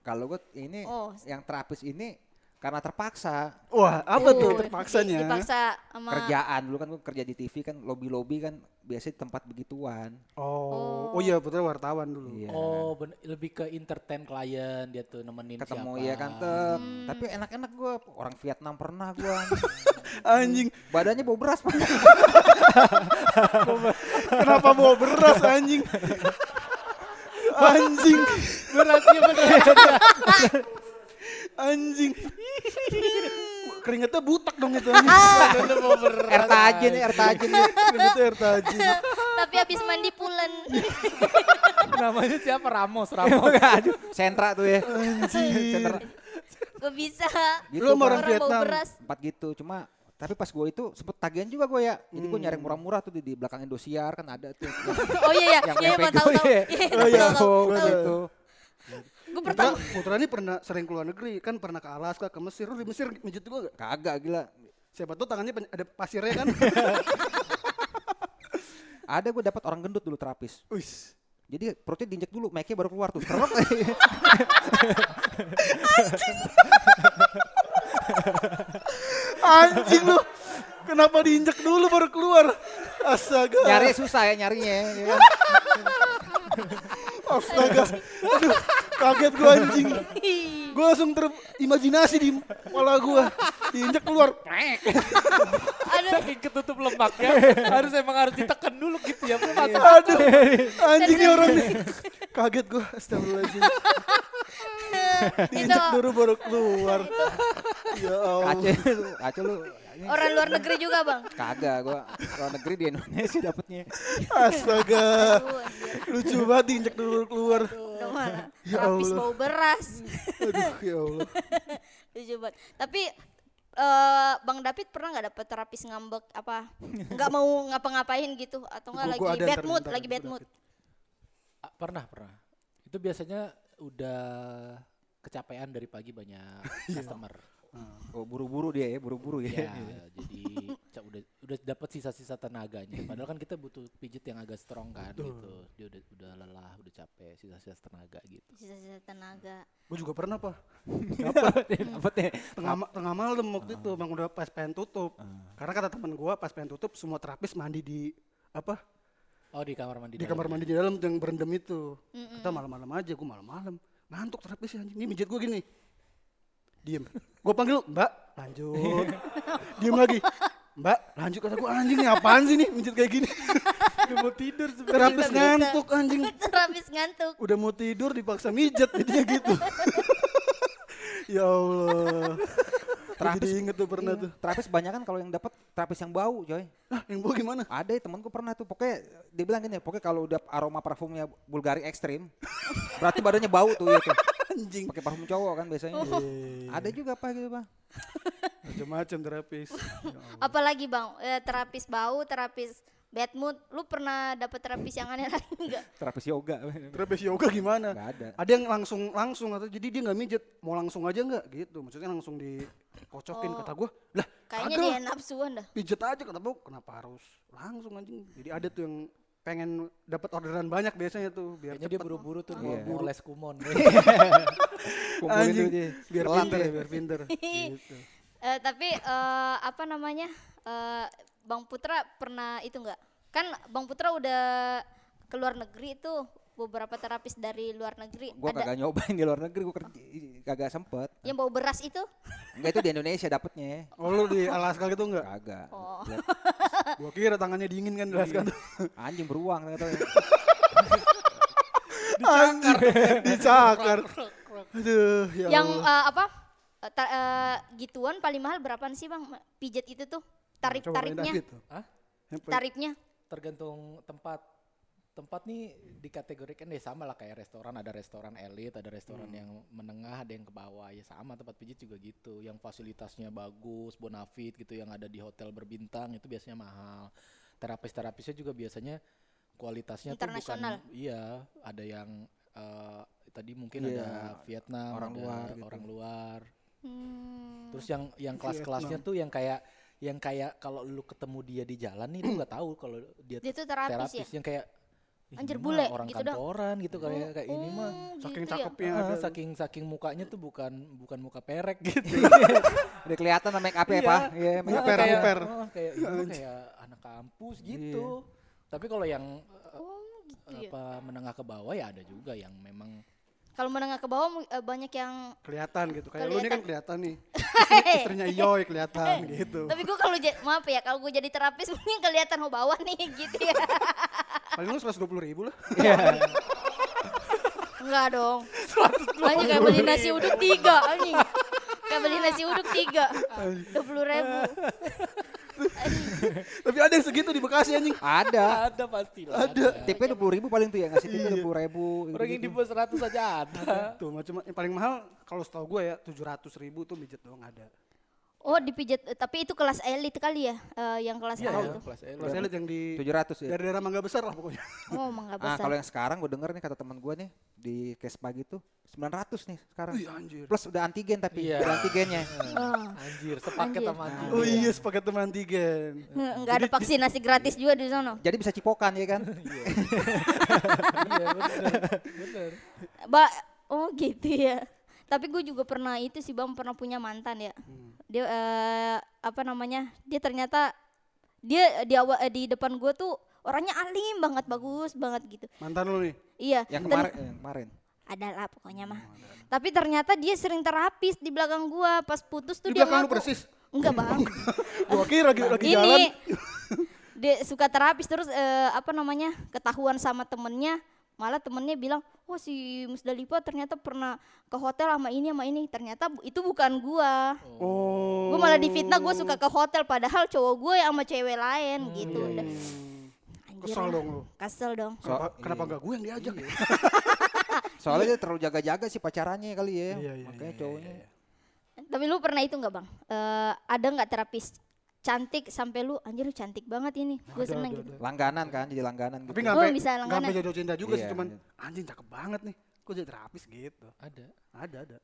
Kalau gue ini Oh. yang terapis ini karena terpaksa wah apa tuh Oh, terpaksanya di- Dipaksa sama kerjaan dulu kan gue kerja di TV kan lobby lobby kan biasanya tempat begituan. oh oh iya putra wartawan dulu Iya. Oh, ben- lebih ke entertain klien dia tuh nemenin ketemu siapa. ya kan tek. Tapi enak-enak gue orang Vietnam pernah gue anjing badannya bau beras Pak. kenapa bawa beras anjing anjing Berasnya bener. Anjing keringetnya butak dong itu air tajin nih air tajin nih. keringetnya air tajin tapi habis mandi pulen. Namanya siapa? Ramos, Ramos. Aduh, sentra tuh ya. anjing Gue bisa. Gitu, Lu orang Vietnam beras. tempat gitu cuma tapi pas gue itu sempet tagihan juga gue ya jadi gue nyari murah-murah tuh di, di belakang Indosiar kan ada tuh Oh iya iya, yang iya yang Bang tahu tahu. Iya, iya. Oh, iya. tahu, tahu, tahu. gitu Gue pertama Putra ini pernah sering keluar negeri. Kan pernah ke Alaska ke Mesir. Lu di Mesir mijet juga gak? kagak gila. Siapa tuh tangannya ada pasirnya kan? Ada gue dapat orang gendut dulu terapis. Wis. jadi perutnya diinjek dulu mic-nya baru keluar tuh. Kerok. anjing lu. Kenapa diinjek dulu baru keluar? Astaga. Nyari susah ya nyarinya ya kan? astaga. Aduh kaget gua anjing. Gua langsung terimajinasi di kepala gua. Diinjek keluar. Aduh. Saking ketutup lemaknya harus emang harus ditekan dulu gitu ya. Masuk. aduh anjing nih orang nih. Kaget gua astagfirullahaladzim. Itu diinjek dulu baru keluar. Ya Allah. Aceh lu. Ini Orang luar negeri juga bang. Kagak gua luar negeri di Indonesia dapetnya. Astaga. Lucu banget diinjek dulu keluar. Ya Terapis Allah. bau beras. Aduh ya Allah. Lucu banget. Tapi eh Bang David pernah nggak dapet terapis ngambek apa? Nggak mau ngapa-ngapain gitu atau nggak lagi ada bad mood, ntar lagi gua bad mood. Ah, pernah pernah. Itu biasanya udah kecapean dari pagi banyak customer. Oh, buru-buru dia ya, buru-buru ya, ya. jadi udah udah dapat sisa-sisa tenaganya. Padahal kan kita butuh pijit yang agak strong kan gitu. Dia udah udah lelah, udah capek, sisa-sisa tenaga gitu. Sisa-sisa tenaga. Gue juga pernah pak. Dapetnya. Tengah, tengah malam waktu itu bang udah pas pengen tutup. Karena kata teman gua pas pengen tutup semua terapis mandi di apa Oh di kamar mandi. di dalam kamar ya? mandi di dalam yang berendam itu. Kita malam-malam aja, gue malam-malam ngantuk terapis anjing. Ini mijit gue gini. Diem. Gue panggil, Mbak, lanjut. Diem lagi. Mbak, lanjut kata gue anjing nih apaan sih nih mijit kayak gini. Udah mau tidur terapis ngantuk anjing. terapis ngantuk. Udah mau tidur dipaksa mijet jadinya gitu. ya Allah. Terapis jadi inget tuh pernah Iya. tuh. Terapis banyak kan kalau yang dapat terapis yang bau, coy. Ah, yang bau gimana? Ada ya temanku pernah tuh, pokoknya dia bilang gini, pokoknya kalau udah aroma parfumnya Bulgari ekstrim, berarti badannya bau tuh ya tuh. Anjing. Pakai parfum cowok kan biasanya. Ada juga apa gitu, Pak. Macam-macam terapis. Ya Allah. Apalagi bang, eh, terapis bau, terapis bad mood. Lu pernah dapet terapis yang aneh lagi nggak? Terapis yoga. Terapis yoga gimana? Enggak ada. Ada yang langsung langsung atau jadi dia nggak mijet, mau langsung aja nggak gitu. Maksudnya langsung dikocokin Oh. kata gue, lah Kayaknya dia nafsuan dah. pijet aja kata gue, kenapa harus langsung anjing? Jadi ada tuh yang pengen dapat orderan banyak biasanya tuh biar Kayaknya dia buru-buru tuh Iya. mau les kumon. Kumpulin Anjing, tuh dia. biar pinter ya. ya, biar pinter. gitu. Eh, tapi eh, apa namanya? eh, Bang Putra pernah itu enggak? Kan Bang Putra udah ke luar negeri tuh beberapa terapis dari luar negeri. Gua Ada kagak nyobain di luar negeri, gua kerja kagak sempet. yang bau beras itu? Enggak itu di Indonesia dapetnya. Oh lu di Alaska gitu enggak? Kagak. Oh. Gua kira tangannya dingin kan di Alaska tuh. Anjing beruang ternyata. Dicakar. Dicakar. Aduh, ya yang eh, apa? Eh, ta- eh, gituan paling mahal berapaan sih Bang? Pijet itu tuh. Coba? Yang paling- Tarifnya. Tergantung tempat. Tempat nih dikategorikan ya sama lah kayak restoran. Ada restoran elit, ada restoran yang menengah, ada yang ke bawah. Ya sama tempat pijit juga gitu. Yang fasilitasnya bagus, bonafit gitu. Yang ada di hotel berbintang itu biasanya mahal. Terapis-terapisnya juga biasanya kualitasnya tuh bukan iya ada yang eh, tadi mungkin Iya, ada Vietnam orang ada luar gitu. orang luar Hmm. Terus yang yang kelas-kelasnya tuh yang kayak yang kayak kalau lu ketemu dia di jalan nih lu nggak tahu kalau dia, Dia tuh terapis, terapis ya? yang kayak "Ih, Anjir bule, orang gitu dah." kantoran gitu kayak kayak ini mah Oh, Saking gitu ya? cakepnya Ah, ada. saking saking mukanya tuh bukan bukan muka perek gitu. Udah kelihatan sama make up ya, Iya. Pak. Iya, make up. Kayak, oh, kayak kayak anak kampus gitu. Tapi kalau yang eh, Oh, gitu ya. apa menengah ke bawah ya ada juga yang memang Kalau menengah ke bawah eh, banyak yang kelihatan gitu. Kayak lu ini kan kelihatan nih. Eh. Istrinya Iyoy kelihatan gitu. Tapi gue kalau maaf ya kalau gue jadi terapis mungkin kelihatan mau bawah nih gitu ya. Paling lu 120 ribu lah. Enggak dong. Banyak kayak beli nasi uduk tiga anjing. Kayak beli nasi uduk tiga. Dua puluh ribu. Tapi ada yang segitu di Bekasi anjing. Ada. ada pasti lah. Ada. Tipnya dua puluh ribu paling tuh ya ngasih tipnya dua puluh ribu. Orang yang 100 aja ada. Tuh macam yang paling mahal kalau setahu gue ya 700 ribu tuh mijet doang ada. Oh dipijat, eh, tapi itu kelas elit kali ya, eh, yang kelas Iya, A iya, itu. kelas elit. Kalau saya lihat yang di Tujuh ratus ya. daerah-daerah mangga besar lah pokoknya. Oh mangga Ah besar. kalau yang sekarang gue denger nih kata teman gue nih di Kespa gitu 900 nih sekarang. Wih anjir. Plus udah antigen tapi Iya. udah antigennya. Oh. Anjir, sepaket Anjir. sama anjir. Oh iya sepaket teman antigen. Nggak ada vaksinasi gratis juga di sana. Jadi bisa cipokan ya kan? Iya, bener. Bener. Ba oh gitu ya. Tapi gue juga pernah itu sih bang pernah punya mantan ya. Dia eh, apa namanya? Dia ternyata dia di awal eh, di depan gue tuh orangnya alim banget bagus banget gitu. Mantan lu nih. Iya. Yang kemarin, eh, yang kemarin. ada lah pokoknya mah. Tapi ternyata dia sering terapis di belakang gua. Pas putus tuh Di dia belakang lu ngaku. persis. Enggak bang. Gua kira lagi lagi jalan. Ini dia suka terapis terus eh, apa namanya ketahuan sama temennya malah temennya bilang oh si Musdalifah ternyata pernah ke hotel sama ini sama ini ternyata itu bukan gua Oh. gue malah difitnah gue suka ke hotel padahal cowok gue sama cewek lain gitu iya, udah iya. Anjir Kesel dong lu. kesel dong Kenapa, So- kenapa iya. enggak gue yang diajak? Soalnya dia terlalu jaga-jaga sih pacarannya kali ya. Iya, iya, Makanya iya, cowoknya. tapi lu pernah itu nggak bang Eh, ada nggak terapis cantik sampai lu anjir lu cantik banget ini gue Ada, seneng ada, gitu ada. Langganan kan, jadi langganan gitu. Tapi nggak Oh, bisa nggak langganan. jodoh cinta juga sih, Iya, cuman iya. anjing cakep banget nih. Kok jadi terapis gitu. Ada, Ada, ada.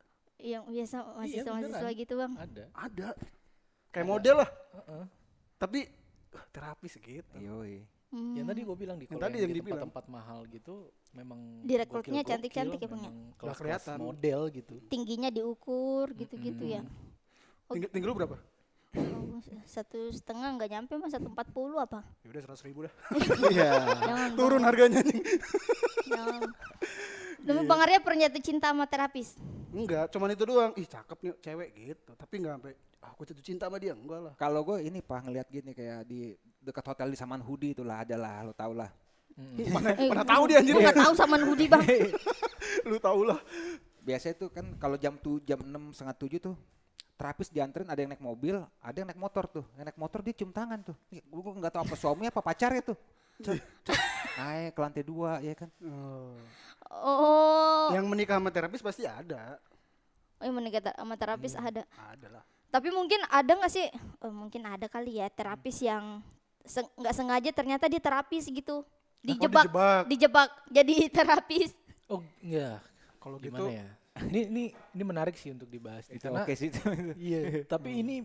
yang biasa mahasiswa mahasiswa beneran. gitu bang ada. Ada. Kayak model lah. Heeh. Tapi uh, terapis gitu. Yoi. Hmm. Yang tadi gue bilang di Yang tadi yang yang di tempat-tempat mahal gitu memang Direkrutnya cantik-cantik ya, Bang, ya? Nggak kelas-kelas kelihatan. model gitu. tingginya diukur gitu-gitu ya. Tinggal, tinggal lu berapa? Oh, satu setengah nggak nyampe mas satu empat puluh apa Ya udah seratus ribu dah. Iya. Turun harganya anjing. jangan Iya. Tapi Bang Arya pernah jatuh cinta sama terapis Enggak, cuman itu doang. Ih cakep nih cewek gitu. Tapi enggak sampai ah, aku jatuh cinta sama dia. Enggak lah. Kalau gue ini pak ngeliat gini kayak di dekat hotel di Saman Hudi itulah adalah lo tau lah. Mana, Eh, mana tahu dia anjir. nggak tahu sama Hudi bang lu tahu lah. Biasanya tuh kan kalau jam tuh jam enam setengah tujuh tuh terapis dianterin ada yang naik mobil, ada yang naik motor tuh. Yang naik motor dia cium tangan tuh. Gue nggak tahu apa suami apa pacarnya tuh. Naik ke lantai dua ya kan. Oh. oh Yang menikah sama terapis pasti ada. oh yang menikah sama terapis Iya. ada Ada lah. tapi mungkin ada nggak sih oh, mungkin ada kali ya terapis yang seng- nggak sengaja ternyata dia terapis gitu dijebak dijebak. dijebak jadi terapis Oh iya, Kalau gimana gitu ya? Ini ini ini menarik sih untuk dibahas karena oke sih itu. iya. Tapi ini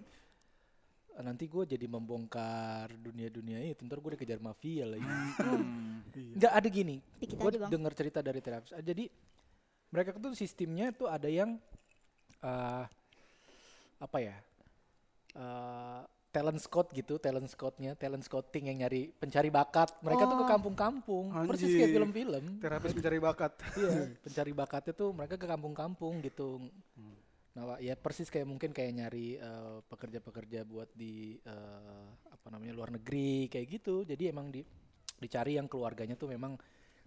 eh, nanti gue jadi membongkar dunia-dunia itu. Ntar gue dikejar mafia lagi. Nggak ada gini. Gue dengar cerita dari terapis. Ah, Jadi mereka tuh sistemnya tuh ada yang eh apa ya? eh talent scout gitu, talent scoutnya, talent scouting yang nyari pencari bakat. Mereka tuh ke Oh. kampung-kampung, persis kayak film-film. terapis mencari bakat. Iya, pencari bakatnya tuh mereka ke kampung-kampung gitu. Nah, Wak, ya persis kayak mungkin kayak nyari eh, pekerja-pekerja buat di eh, apa namanya luar negeri kayak gitu. Jadi emang di dicari yang keluarganya tuh memang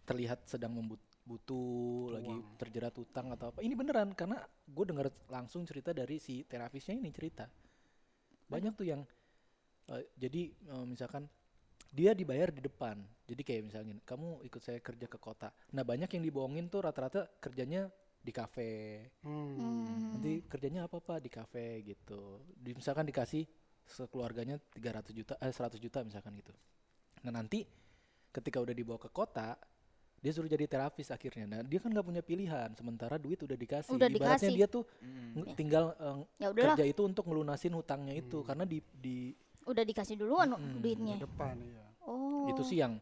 terlihat sedang membut butuh lagi terjerat utang atau apa. Ini beneran karena gue dengar langsung cerita dari si terapisnya ini cerita. Banyak tuh yang eh, jadi eh, misalkan dia dibayar di depan. Jadi kayak misalnya kamu ikut saya kerja ke kota. Nah banyak yang dibohongin tuh rata-rata kerjanya di kafe. Hmm. Hmm. Nanti kerjanya apa pak di kafe gitu. Di, misalkan dikasih sekeluarganya 300 juta, eh 100 juta misalkan gitu. Nah nanti ketika udah dibawa ke kota, dia suruh jadi terapis akhirnya. Nah dia kan nggak punya pilihan. Sementara duit udah dikasih. Udah Ibaratnya dikasih. dia tuh nge- tinggal ya udahlah kerja itu untuk ngelunasin hutangnya itu karena di di udah dikasih duluan duitnya Ke depan iya. oh itu sih yang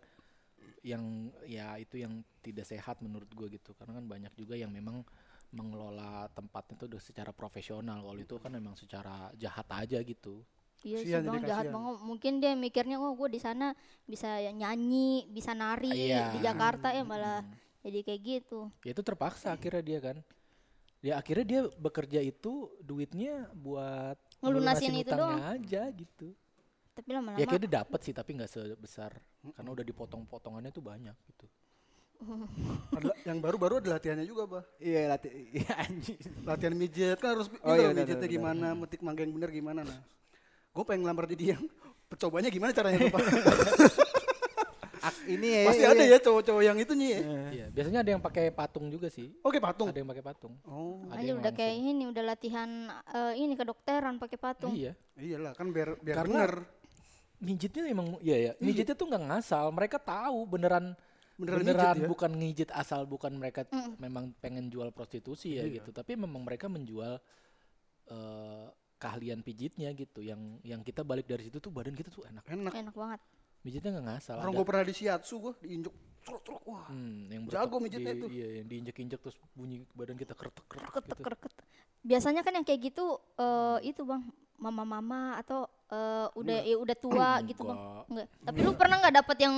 yang ya itu yang tidak sehat menurut gue gitu karena kan banyak juga yang memang mengelola tempatnya udah secara profesional kalau itu kan memang secara jahat aja gitu Iya sih bang jahat kasihan. banget. Mungkin dia mikirnya oh gue di sana bisa nyanyi, bisa nari Iya. di Jakarta ya malah jadi kayak gitu. ya itu terpaksa akhirnya dia kan ya akhirnya dia bekerja itu duitnya buat Ngelunasin itu utangnya aja gitu Tapi lama-lama ya kayak dia dapat sih tapi nggak sebesar karena udah dipotong-potongannya tuh banyak gitu Ada, yang baru-baru ada latihannya juga, Bah. Iya latih iya anjing. Latihan mijet kan harus Oh iya, mijetnya gimana, metik mangga yang benar gimana nah. Gue pengen ngelamar di dia. Percobanya gimana caranya tuh, Pak? Ak- ini ya. Pasti iya, ada iya. ya cowok-cowok yang itu nih ya. Iya, biasanya ada yang pakai patung juga sih Oke, patung. ada yang pakai patung Oh, ada aja yang udah kayak ini udah latihan eh, ini kedokteran pakai patung. iya iyalah kan biar biar Karena bener. Mijitnya emang ya ya, mijitnya tuh nggak ngasal. Mereka tahu beneran Beneran beneran, mijit ya? bukan ngijit asal bukan mereka memang pengen jual prostitusi ya Iya. gitu. Tapi memang mereka menjual eh, keahlian pijitnya gitu. Yang yang kita balik dari situ tuh badan kita tuh enak. Enak. Enak banget. Mijitnya nggak ngasal. Orang gue pernah di shiatsu gue diinjek truk-truk wah. Hmm, yang Jago mijitnya di- tuh. Iya, yang diinjek-injek terus bunyi badan kita keretek keretek Kereket gitu. kereket. Biasanya kan yang kayak gitu eh, itu bang mama-mama atau eh, udah ya udah tua gitu bang. Enggak. Enggak. Tapi lu pernah nggak dapet yang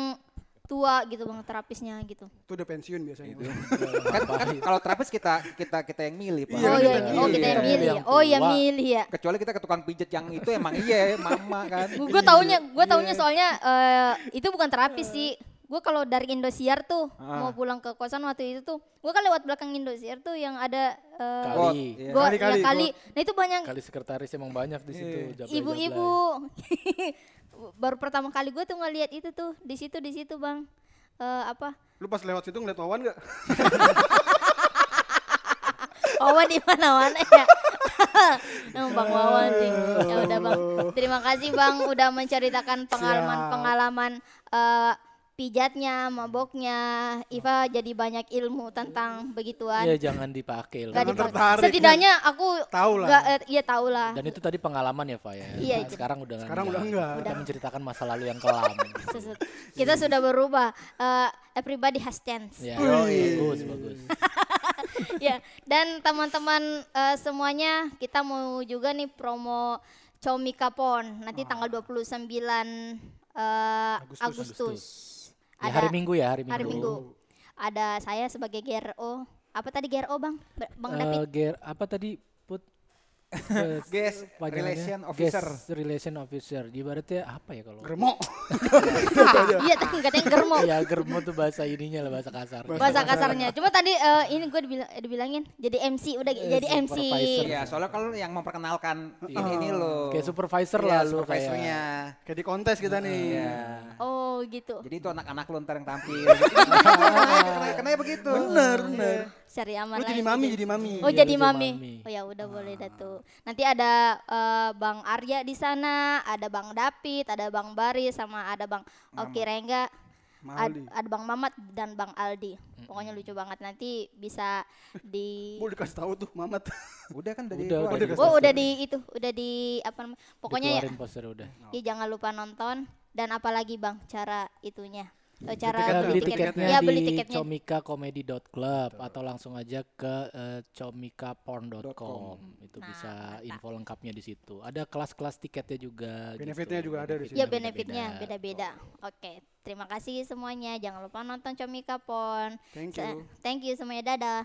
tua gitu bang terapisnya gitu? Itu udah pensiun biasanya. Itu kan, kan kalau terapis kita kita kita yang milih pak. Iya, oh kita iya, oh kita yang Kita milih. yang ya. Oh iya milih ya. Kecuali kita ke tukang pijet yang itu emang iya mama kan. Gue taunya, gue taunya soalnya eh, itu bukan terapis sih. gue kalau dari Indosiar tuh Ah. mau pulang ke kosan waktu itu tuh gue kan lewat belakang Indosiar tuh yang ada eh, Kali. Iya. got Kali-kali, ya kali nah itu banyak Kali sekretaris emang banyak di situ. ibu-ibu baru pertama kali gue tuh ngeliat itu tuh di situ di situ bang Eh, apa Lu pas lewat situ ngeliat Wawan gak? Wawan di mana mana ya Nama Bang Wawan nih. Ya udah Bang. Terima kasih Bang udah menceritakan pengalaman-pengalaman eh, pijatnya, maboknya. Iva jadi banyak ilmu tentang begituan. Iya jangan dipakai. Gak lah. dipakai. tertarik. Setidaknya aku Tahu lah. eh, iya tahu lah. Dan itu tadi pengalaman ya Pak ya. Iya, Nah, itu. sekarang udah Sekarang udah enggak. Kita menceritakan masa lalu yang kelam. Kita sudah berubah. Eh, everybody has chance. ya, bagus bagus. ya dan teman-teman eh, semuanya kita mau juga nih promo Comika Pon nanti tanggal 29 eh, Agustus. Ya, hari Minggu ya hari Minggu. Hari Minggu. Ada saya sebagai GRO. Apa tadi GRO Bang? Ba- Bang Eh, David. Apa tadi Guest panjangannya? Relation Officer. Guest relation officer. Ibaratnya apa ya kalau? Germo. Iya tadi katanya germo. ya germo tuh bahasa ininya lah bahasa kasar. Bahasa kasarnya. Cuma tadi eh, ini gue dibilang, dibilangin jadi MC udah jadi MC. Iya, soalnya kalau yang memperkenalkan ini ini loh. Kayak supervisor Iya, lah lu supervisornya. Kayak di kontes kita nih. Iya. Oh gitu. Jadi itu anak-anak lu ntar yang tampil. kenanya begitu. Bener, bener. Cari aman Lu lah jadi yang mami, jadi mami. Oh Iya, jadi jadi mami. mami. Oh ya udah boleh dah tuh. Nanti ada eh, Bang Arya di sana, ada Bang David, ada Bang Bari sama ada Bang Oki Rengga. ad- ada Bang Mamat dan Bang Aldi. Pokoknya lucu banget nanti bisa di Boleh dikasih tahu tuh Mamat. Udah kan dari Udah, udah Oh udah di itu, udah di apa namanya? Pokoknya ya, Dikeluarin poster udah. ya jangan lupa nonton dan apalagi Bang cara itunya. Eh, cara kan ya, beli tiketnya, ya, beli tiketnya di comikacomedy.club atau langsung aja ke eh, uh, comikaporn.com. Itu nah, bisa nah. info lengkapnya di situ. Ada kelas-kelas tiketnya juga. Gitu. Benefitnya gitu. juga ada di ya, sini. Ya benefitnya beda-beda. Oh. Oke, terima kasih semuanya. Jangan lupa nonton Comika Porn. Thank you. Thank you semuanya. Dadah.